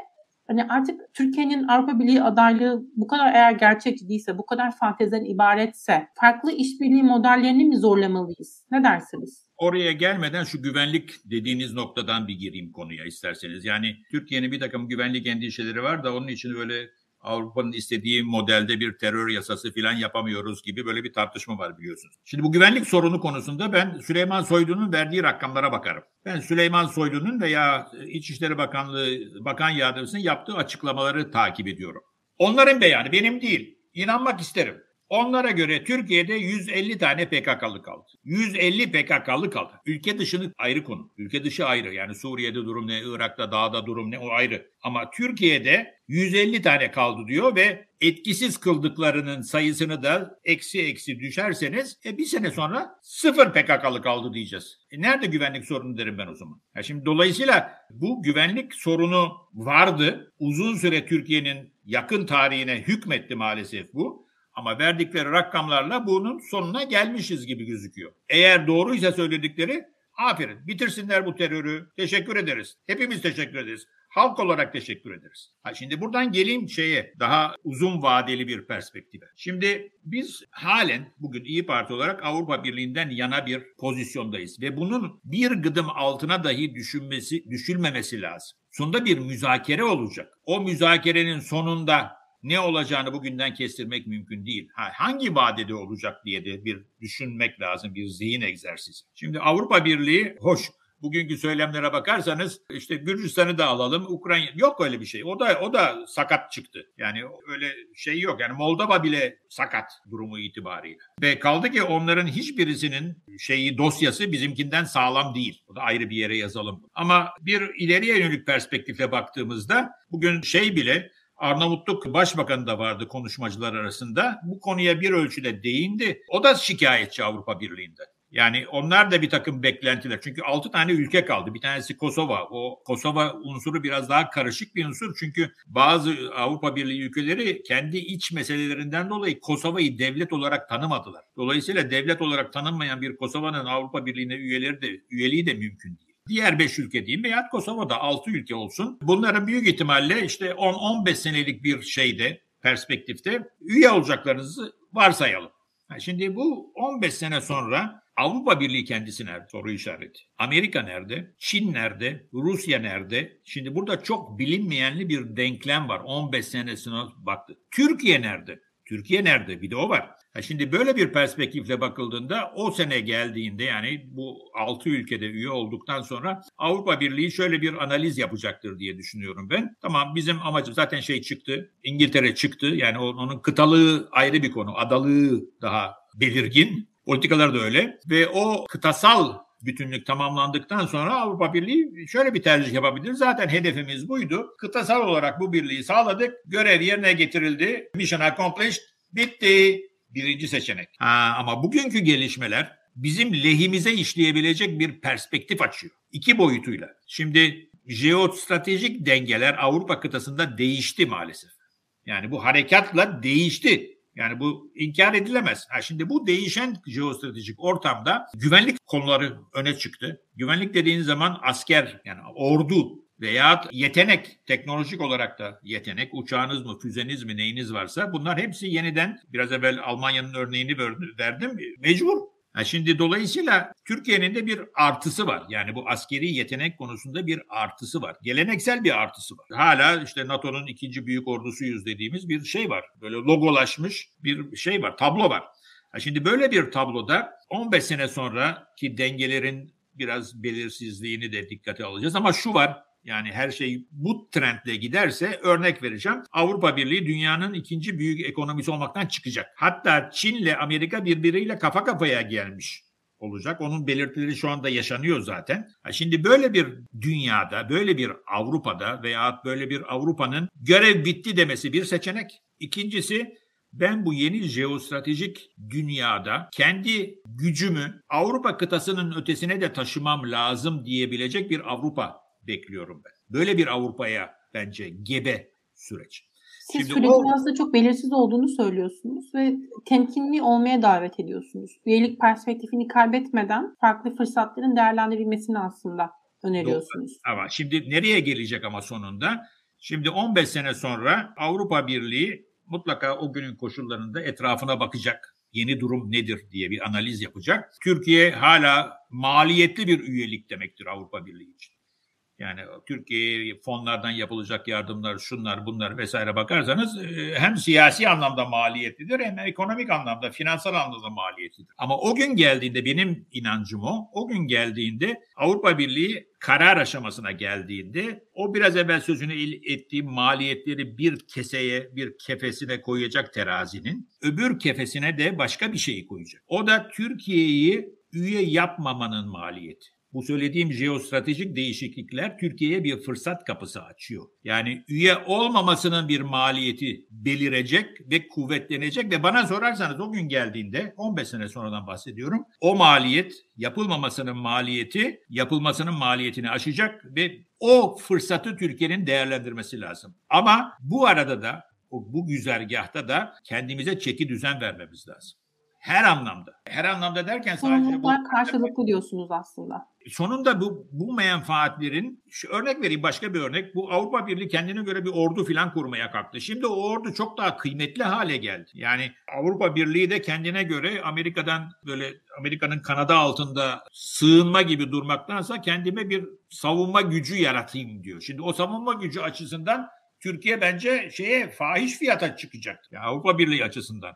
hani artık Türkiye'nin Avrupa Birliği adaylığı bu kadar eğer gerçekçi değilse, bu kadar fanteziden ibaretse farklı işbirliği modellerini mi zorlamalıyız? Ne dersiniz? Oraya gelmeden şu güvenlik dediğiniz noktadan bir gireyim konuya isterseniz. Yani Türkiye'nin bir takım güvenlik endişeleri var da onun için böyle Avrupa'nın istediği modelde bir terör yasası falan yapamıyoruz gibi böyle bir tartışma var biliyorsunuz. Şimdi bu güvenlik sorunu konusunda ben Süleyman Soylu'nun verdiği rakamlara bakarım. Ben Süleyman Soylu'nun veya İçişleri Bakanlığı Bakan Yardımcısının yaptığı açıklamaları takip ediyorum. Onların beyanı benim değil. İnanmak isterim. Onlara göre Türkiye'de 150 tane PKK'lı kaldı. 150 PKK'lı kaldı. Ülke dışını ayrı konu. Ülke dışı ayrı. Yani Suriye'de durum ne, Irak'ta, dağda durum ne o ayrı. Ama Türkiye'de 150 tane kaldı diyor ve etkisiz kıldıklarının sayısını da eksi eksi düşerseniz e, bir sene sonra sıfır PKK'lı kaldı diyeceğiz. E, nerede güvenlik sorunu derim ben o zaman. Ya şimdi dolayısıyla bu güvenlik sorunu vardı. Uzun süre Türkiye'nin yakın tarihine hükmetti maalesef bu. Ama verdikleri rakamlarla bunun sonuna gelmişiz gibi gözüküyor. Eğer doğruysa söyledikleri aferin bitirsinler bu terörü. Teşekkür ederiz. Hepimiz teşekkür ederiz. Halk olarak teşekkür ederiz. Ha şimdi buradan geleyim şeye daha uzun vadeli bir perspektife. Şimdi biz halen bugün İyi Parti olarak Avrupa Birliği'nden yana bir pozisyondayız ve bunun bir gıdım altına dahi düşünmesi düşülmemesi lazım. Sonunda bir müzakere olacak. O müzakerenin sonunda ne olacağını bugünden kestirmek mümkün değil. Ha, hangi vadede olacak diye de bir düşünmek lazım, bir zihin egzersizi. Şimdi Avrupa Birliği hoş bugünkü söylemlere bakarsanız işte Gürcistan'ı da alalım, Ukrayna yok öyle bir şey. O da o da sakat çıktı. Yani öyle şey yok. Yani Moldova bile sakat durumu itibariyle. Ve kaldı ki onların hiçbirisinin şeyi dosyası bizimkinden sağlam değil. O da ayrı bir yere yazalım. Ama bir ileriye yönelik perspektifle baktığımızda bugün şey bile Arnavutluk Başbakanı da vardı konuşmacılar arasında. Bu konuya bir ölçüde değindi. O da şikayetçi Avrupa Birliği'nde. Yani onlar da bir takım beklentiler. Çünkü 6 tane ülke kaldı. Bir tanesi Kosova. O Kosova unsuru biraz daha karışık bir unsur. Çünkü bazı Avrupa Birliği ülkeleri kendi iç meselelerinden dolayı Kosova'yı devlet olarak tanımadılar. Dolayısıyla devlet olarak tanınmayan bir Kosova'nın Avrupa Birliği'ne üyeleri de üyeliği de mümkün değil. Diğer 5 ülke diyeyim veya Kosova'da 6 ülke olsun. Bunların büyük ihtimalle işte 10-15 senelik bir şeyde perspektifte üye olacaklarınızı varsayalım. Şimdi bu 15 sene sonra Avrupa Birliği kendisi nerede? Soru işareti. Amerika nerede? Çin nerede? Rusya nerede? Şimdi burada çok bilinmeyenli bir denklem var. 15 senesine baktı. Türkiye nerede? Türkiye nerede? Bir de o var. Şimdi böyle bir perspektifle bakıldığında o sene geldiğinde yani bu 6 ülkede üye olduktan sonra Avrupa Birliği şöyle bir analiz yapacaktır diye düşünüyorum ben. Tamam bizim amacım zaten şey çıktı. İngiltere çıktı. Yani onun kıtalığı ayrı bir konu. Adalığı daha belirgin. Politikalar da öyle. Ve o kıtasal bütünlük tamamlandıktan sonra Avrupa Birliği şöyle bir tercih yapabilir. Zaten hedefimiz buydu. Kıtasal olarak bu birliği sağladık. Görev yerine getirildi. Mission accomplished. Bitti. Birinci seçenek. Ha, ama bugünkü gelişmeler bizim lehimize işleyebilecek bir perspektif açıyor. İki boyutuyla. Şimdi jeostratejik dengeler Avrupa kıtasında değişti maalesef. Yani bu harekatla değişti. Yani bu inkar edilemez. Ha şimdi bu değişen jeostratejik ortamda güvenlik konuları öne çıktı. Güvenlik dediğiniz zaman asker yani ordu veya yetenek, teknolojik olarak da yetenek, uçağınız mı, füzeniz mi, neyiniz varsa bunlar hepsi yeniden, biraz evvel Almanya'nın örneğini verdim, mecbur. Ha şimdi dolayısıyla Türkiye'nin de bir artısı var. Yani bu askeri yetenek konusunda bir artısı var. Geleneksel bir artısı var. Hala işte NATO'nun ikinci büyük ordusuyuz dediğimiz bir şey var. Böyle logolaşmış bir şey var, tablo var. Ha şimdi böyle bir tabloda 15 sene sonra ki dengelerin biraz belirsizliğini de dikkate alacağız ama şu var yani her şey bu trendle giderse örnek vereceğim. Avrupa Birliği dünyanın ikinci büyük ekonomisi olmaktan çıkacak. Hatta Çin'le Amerika birbiriyle kafa kafaya gelmiş olacak. Onun belirtileri şu anda yaşanıyor zaten. Şimdi böyle bir dünyada, böyle bir Avrupa'da veya böyle bir Avrupa'nın görev bitti demesi bir seçenek. İkincisi ben bu yeni jeostratejik dünyada kendi gücümü Avrupa kıtasının ötesine de taşımam lazım diyebilecek bir Avrupa bekliyorum ben. Böyle bir Avrupa'ya bence gebe süreç. Siz Şimdi sürecin o... aslında çok belirsiz olduğunu söylüyorsunuz ve temkinli olmaya davet ediyorsunuz. Üyelik perspektifini kaybetmeden farklı fırsatların değerlendirilmesini aslında öneriyorsunuz. Doğru. Ama şimdi nereye gelecek ama sonunda? Şimdi 15 sene sonra Avrupa Birliği mutlaka o günün koşullarında etrafına bakacak. Yeni durum nedir diye bir analiz yapacak. Türkiye hala maliyetli bir üyelik demektir Avrupa Birliği için. Yani Türkiye'ye fonlardan yapılacak yardımlar, şunlar bunlar vesaire bakarsanız e, hem siyasi anlamda maliyetlidir hem ekonomik anlamda, finansal anlamda maliyetlidir. Ama o gün geldiğinde benim inancım o, o gün geldiğinde Avrupa Birliği karar aşamasına geldiğinde o biraz evvel sözünü ettiğim maliyetleri bir keseye, bir kefesine koyacak terazinin, öbür kefesine de başka bir şeyi koyacak. O da Türkiye'yi üye yapmamanın maliyeti. Bu söylediğim jeostratejik değişiklikler Türkiye'ye bir fırsat kapısı açıyor. Yani üye olmamasının bir maliyeti belirecek ve kuvvetlenecek ve bana sorarsanız o gün geldiğinde 15 sene sonradan bahsediyorum. O maliyet yapılmamasının maliyeti yapılmasının maliyetini aşacak ve o fırsatı Türkiye'nin değerlendirmesi lazım. Ama bu arada da bu güzergahta da kendimize çeki düzen vermemiz lazım. Her anlamda. Her anlamda derken sadece bu karşılıklı diyorsunuz aslında. Sonunda bu bu menfaatlerin şu örnek vereyim başka bir örnek. Bu Avrupa Birliği kendine göre bir ordu filan kurmaya kalktı. Şimdi o ordu çok daha kıymetli hale geldi. Yani Avrupa Birliği de kendine göre Amerika'dan böyle Amerika'nın kanadı altında sığınma gibi durmaktansa kendime bir savunma gücü yaratayım diyor. Şimdi o savunma gücü açısından Türkiye bence şeye fahiş fiyata çıkacak. Yani Avrupa Birliği açısından.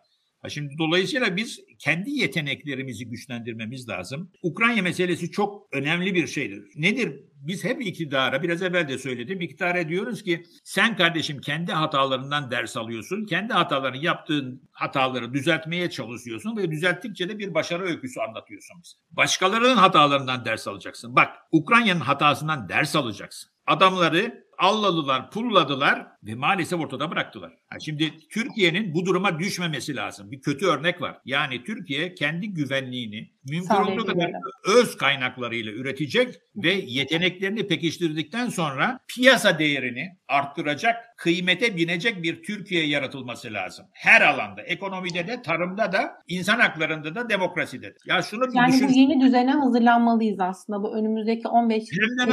Şimdi dolayısıyla biz kendi yeteneklerimizi güçlendirmemiz lazım. Ukrayna meselesi çok önemli bir şeydir. Nedir? Biz hep iktidara, biraz evvel de söyledim, iktidara diyoruz ki sen kardeşim kendi hatalarından ders alıyorsun. Kendi hatalarını yaptığın hataları düzeltmeye çalışıyorsun ve düzelttikçe de bir başarı öyküsü anlatıyorsun bize. Başkalarının hatalarından ders alacaksın. Bak Ukrayna'nın hatasından ders alacaksın. Adamları alladılar, pulladılar ve maalesef ortada bıraktılar. şimdi Türkiye'nin bu duruma düşmemesi lazım. Bir kötü örnek var. Yani Türkiye kendi güvenliğini mümkün olduğu kadar öz kaynaklarıyla üretecek ve yeteneklerini pekiştirdikten sonra piyasa değerini arttıracak, kıymete binecek bir Türkiye yaratılması lazım. Her alanda, ekonomide de, tarımda da, insan haklarında da, demokraside de. Ya şunu bir yani düşün. bu yeni düzene hazırlanmalıyız aslında. Bu önümüzdeki 15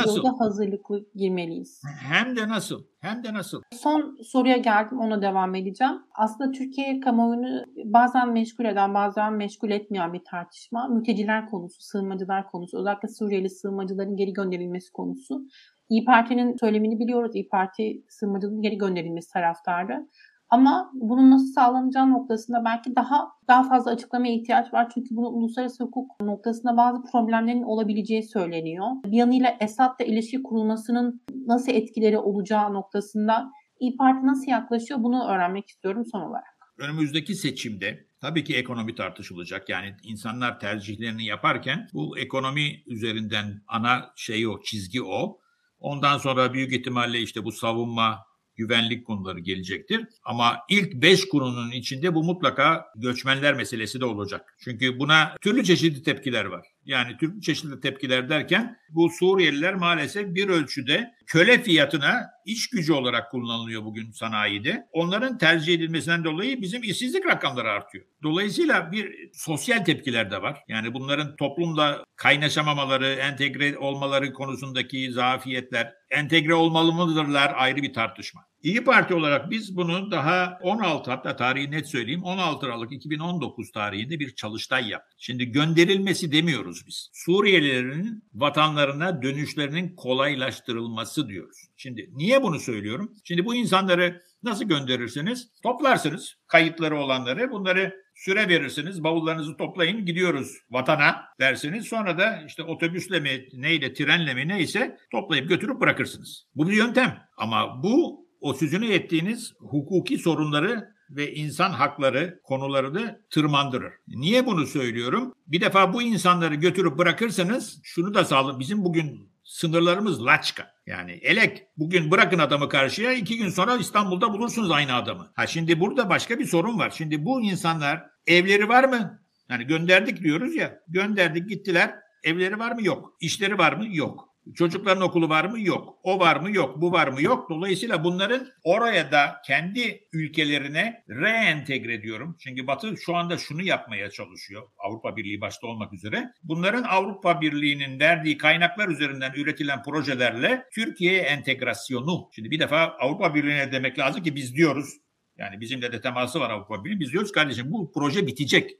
yılda hazırlıklı girmeliyiz. Hem de nasıl? Hem de nasıl? Son soruya geldim ona devam edeceğim. Aslında Türkiye kamuoyunu bazen meşgul eden bazen meşgul etmeyen bir tartışma. Mülteciler konusu, sığınmacılar konusu, özellikle Suriyeli sığınmacıların geri gönderilmesi konusu. İyi Parti'nin söylemini biliyoruz. İyi Parti sığınmacıların geri gönderilmesi taraftarı. Ama bunun nasıl sağlanacağı noktasında belki daha daha fazla açıklamaya ihtiyaç var. Çünkü bunun uluslararası hukuk noktasında bazı problemlerin olabileceği söyleniyor. Bir yanıyla Esad'la ilişki kurulmasının nasıl etkileri olacağı noktasında İyi Parti nasıl yaklaşıyor bunu öğrenmek istiyorum son olarak. Önümüzdeki seçimde tabii ki ekonomi tartışılacak. Yani insanlar tercihlerini yaparken bu ekonomi üzerinden ana şey o, çizgi o. Ondan sonra büyük ihtimalle işte bu savunma, güvenlik konuları gelecektir. Ama ilk beş konunun içinde bu mutlaka göçmenler meselesi de olacak. Çünkü buna türlü çeşitli tepkiler var. Yani türlü çeşitli tepkiler derken bu Suriyeliler maalesef bir ölçüde köle fiyatına iş gücü olarak kullanılıyor bugün sanayide. Onların tercih edilmesinden dolayı bizim işsizlik rakamları artıyor. Dolayısıyla bir sosyal tepkiler de var. Yani bunların toplumla kaynaşamamaları, entegre olmaları konusundaki zafiyetler, entegre olmalı mıdırlar ayrı bir tartışma. İyi Parti olarak biz bunu daha 16 hatta tarihi net söyleyeyim 16 Aralık 2019 tarihinde bir çalıştay yaptık. Şimdi gönderilmesi demiyoruz biz. Suriyelilerin vatanlarına dönüşlerinin kolaylaştırılması diyoruz. Şimdi niye bunu söylüyorum? Şimdi bu insanları Nasıl gönderirsiniz? Toplarsınız kayıtları olanları. Bunları süre verirsiniz. Bavullarınızı toplayın gidiyoruz vatana dersiniz. Sonra da işte otobüsle mi neyle trenle mi neyse toplayıp götürüp bırakırsınız. Bu bir yöntem. Ama bu o sözünü ettiğiniz hukuki sorunları ve insan hakları konularını tırmandırır. Niye bunu söylüyorum? Bir defa bu insanları götürüp bırakırsanız şunu da sağlayın. Bizim bugün sınırlarımız laçka. Yani elek bugün bırakın adamı karşıya iki gün sonra İstanbul'da bulursunuz aynı adamı. Ha şimdi burada başka bir sorun var. Şimdi bu insanlar evleri var mı? Yani gönderdik diyoruz ya. Gönderdik gittiler. Evleri var mı? Yok. İşleri var mı? Yok. Çocukların okulu var mı? Yok. O var mı? Yok. Bu var mı? Yok. Dolayısıyla bunların oraya da kendi ülkelerine reentegre diyorum. Çünkü Batı şu anda şunu yapmaya çalışıyor. Avrupa Birliği başta olmak üzere. Bunların Avrupa Birliği'nin verdiği kaynaklar üzerinden üretilen projelerle Türkiye entegrasyonu. Şimdi bir defa Avrupa Birliği'ne demek lazım ki biz diyoruz. Yani bizimle de teması var Avrupa Birliği. Biz diyoruz kardeşim bu proje bitecek.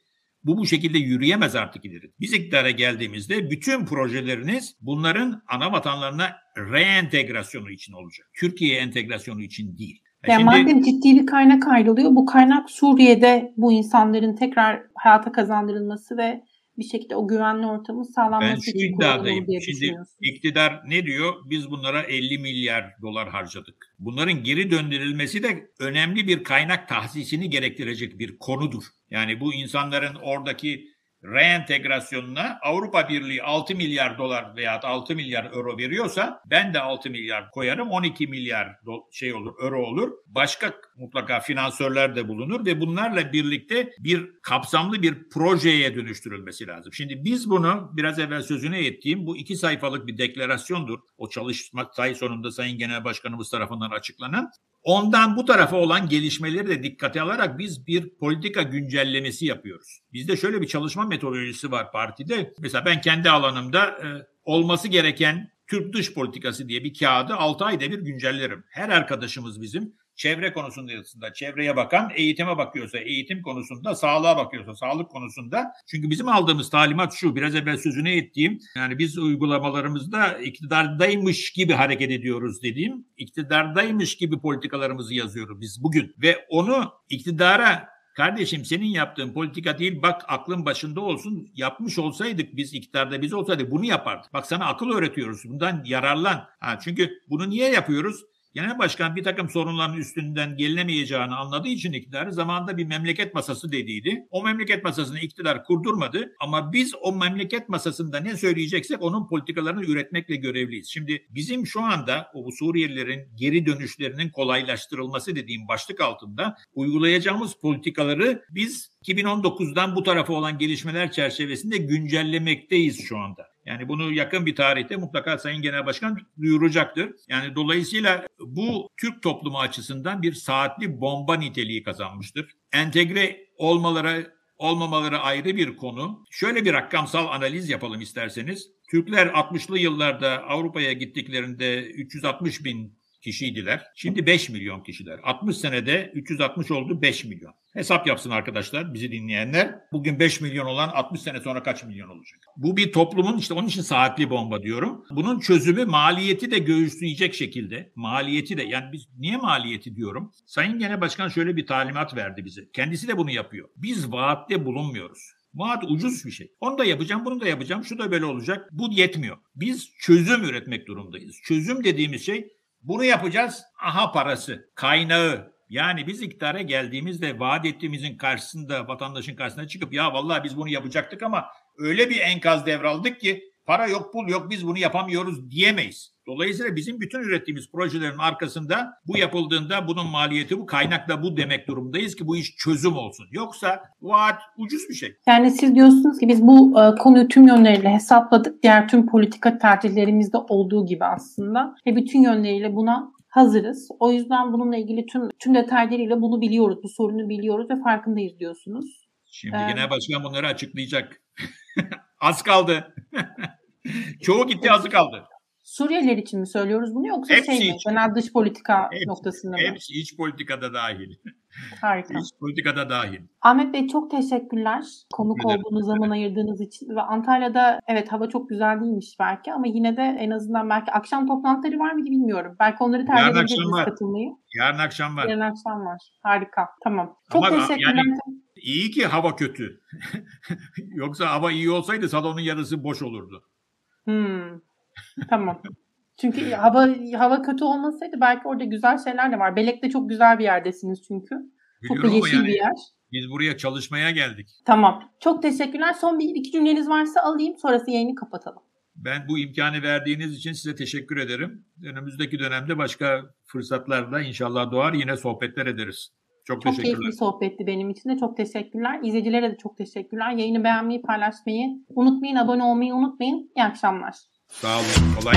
Bu bu şekilde yürüyemez artık ileri. Biz iktidara geldiğimizde bütün projeleriniz bunların ana vatanlarına reentegrasyonu için olacak. Türkiye entegrasyonu için değil. Yani Şimdi, madem ciddi bir kaynak ayrılıyor, bu kaynak Suriye'de bu insanların tekrar hayata kazandırılması ve bir şekilde o güvenli ortamın sağlanması ben şu iddiadayım. Şimdi iktidar ne diyor? Biz bunlara 50 milyar dolar harcadık. Bunların geri döndürülmesi de önemli bir kaynak tahsisini gerektirecek bir konudur. Yani bu insanların oradaki reentegrasyonuna Avrupa Birliği 6 milyar dolar veya 6 milyar euro veriyorsa ben de 6 milyar koyarım 12 milyar şey olur euro olur. Başka mutlaka finansörler de bulunur ve bunlarla birlikte bir kapsamlı bir projeye dönüştürülmesi lazım. Şimdi biz bunu biraz evvel sözüne ettiğim bu iki sayfalık bir deklarasyondur. O çalışma say sonunda Sayın Genel Başkanımız tarafından açıklanan. Ondan bu tarafa olan gelişmeleri de dikkate alarak biz bir politika güncellemesi yapıyoruz. Bizde şöyle bir çalışma metodolojisi var partide. Mesela ben kendi alanımda e, olması gereken Türk dış politikası diye bir kağıdı 6 ayda bir güncellerim. Her arkadaşımız bizim çevre konusunda çevreye bakan, eğitime bakıyorsa eğitim konusunda, sağlığa bakıyorsa sağlık konusunda. Çünkü bizim aldığımız talimat şu, biraz evvel sözünü ettiğim, yani biz uygulamalarımızda iktidardaymış gibi hareket ediyoruz dediğim, iktidardaymış gibi politikalarımızı yazıyoruz biz bugün. Ve onu iktidara Kardeşim senin yaptığın politika değil bak aklın başında olsun yapmış olsaydık biz iktidarda biz olsaydık bunu yapardık. Bak sana akıl öğretiyoruz bundan yararlan. Ha, çünkü bunu niye yapıyoruz? Genel başkan bir takım sorunların üstünden gelinemeyeceğini anladığı için iktidarı zamanında bir memleket masası dediydi. O memleket masasını iktidar kurdurmadı ama biz o memleket masasında ne söyleyeceksek onun politikalarını üretmekle görevliyiz. Şimdi bizim şu anda o Suriyelilerin geri dönüşlerinin kolaylaştırılması dediğim başlık altında uygulayacağımız politikaları biz 2019'dan bu tarafa olan gelişmeler çerçevesinde güncellemekteyiz şu anda. Yani bunu yakın bir tarihte mutlaka Sayın Genel Başkan duyuracaktır. Yani dolayısıyla bu Türk toplumu açısından bir saatli bomba niteliği kazanmıştır. Entegre olmaları olmamaları ayrı bir konu. Şöyle bir rakamsal analiz yapalım isterseniz. Türkler 60'lı yıllarda Avrupa'ya gittiklerinde 360 bin kişiydiler. Şimdi 5 milyon kişiler. 60 senede 360 oldu 5 milyon. Hesap yapsın arkadaşlar bizi dinleyenler. Bugün 5 milyon olan 60 sene sonra kaç milyon olacak? Bu bir toplumun işte onun için saatli bomba diyorum. Bunun çözümü maliyeti de göğüsleyecek şekilde. Maliyeti de yani biz niye maliyeti diyorum? Sayın Genel Başkan şöyle bir talimat verdi bize. Kendisi de bunu yapıyor. Biz vaatte bulunmuyoruz. Vaat ucuz bir şey. Onu da yapacağım, bunu da yapacağım, şu da böyle olacak. Bu yetmiyor. Biz çözüm üretmek durumdayız. Çözüm dediğimiz şey bunu yapacağız. Aha parası, kaynağı. Yani biz iktidara geldiğimizde vaat ettiğimizin karşısında, vatandaşın karşısına çıkıp ya vallahi biz bunu yapacaktık ama öyle bir enkaz devraldık ki para yok, pul yok, biz bunu yapamıyoruz diyemeyiz. Dolayısıyla bizim bütün ürettiğimiz projelerin arkasında bu yapıldığında bunun maliyeti bu, kaynak da bu demek durumdayız ki bu iş çözüm olsun. Yoksa vaat ucuz bir şey. Yani siz diyorsunuz ki biz bu e, konuyu tüm yönleriyle hesapladık. Diğer tüm politika tercihlerimizde olduğu gibi aslında. Ve bütün yönleriyle buna hazırız. O yüzden bununla ilgili tüm tüm detaylarıyla bunu biliyoruz. Bu sorunu biliyoruz ve farkındayız diyorsunuz. Şimdi ee, Genel Başkan bunları açıklayacak. az kaldı. Çoğu gitti azı kaldı. Suriyeliler için mi söylüyoruz bunu yoksa hepsi şey mi? Genel dış politika hepsi, noktasında mı? Hepsi iç politikada dahil. Harika. İç politikada dahil. Ahmet Bey çok teşekkürler konuk Teşekkür olduğunuz zaman ayırdığınız için. Ve Antalya'da evet hava çok güzel değilmiş belki ama yine de en azından belki akşam toplantıları var mıydı bilmiyorum. Belki onları tercih var. katılmayı. Yarın akşam var. Yarın akşam var. Harika. Tamam. Çok Ama teşekkürler. yani- İyi ki hava kötü. Yoksa hava iyi olsaydı salonun yarısı boş olurdu. Hmm. Tamam. Çünkü hava hava kötü olmasaydı belki orada güzel şeyler de var. Belek'te çok güzel bir yerdesiniz çünkü. Çok da Biliyorum ama yeşil yani bir yer. biz buraya çalışmaya geldik. Tamam. Çok teşekkürler. Son bir iki cümleniz varsa alayım. Sonrası yayını kapatalım. Ben bu imkanı verdiğiniz için size teşekkür ederim. Önümüzdeki dönemde başka fırsatlarla inşallah doğar yine sohbetler ederiz. Çok, Çok keyifli sohbetti benim için de. Çok teşekkürler. İzleyicilere de çok teşekkürler. Yayını beğenmeyi, paylaşmayı unutmayın. Abone olmayı unutmayın. İyi akşamlar. Sağ olun. Kolay.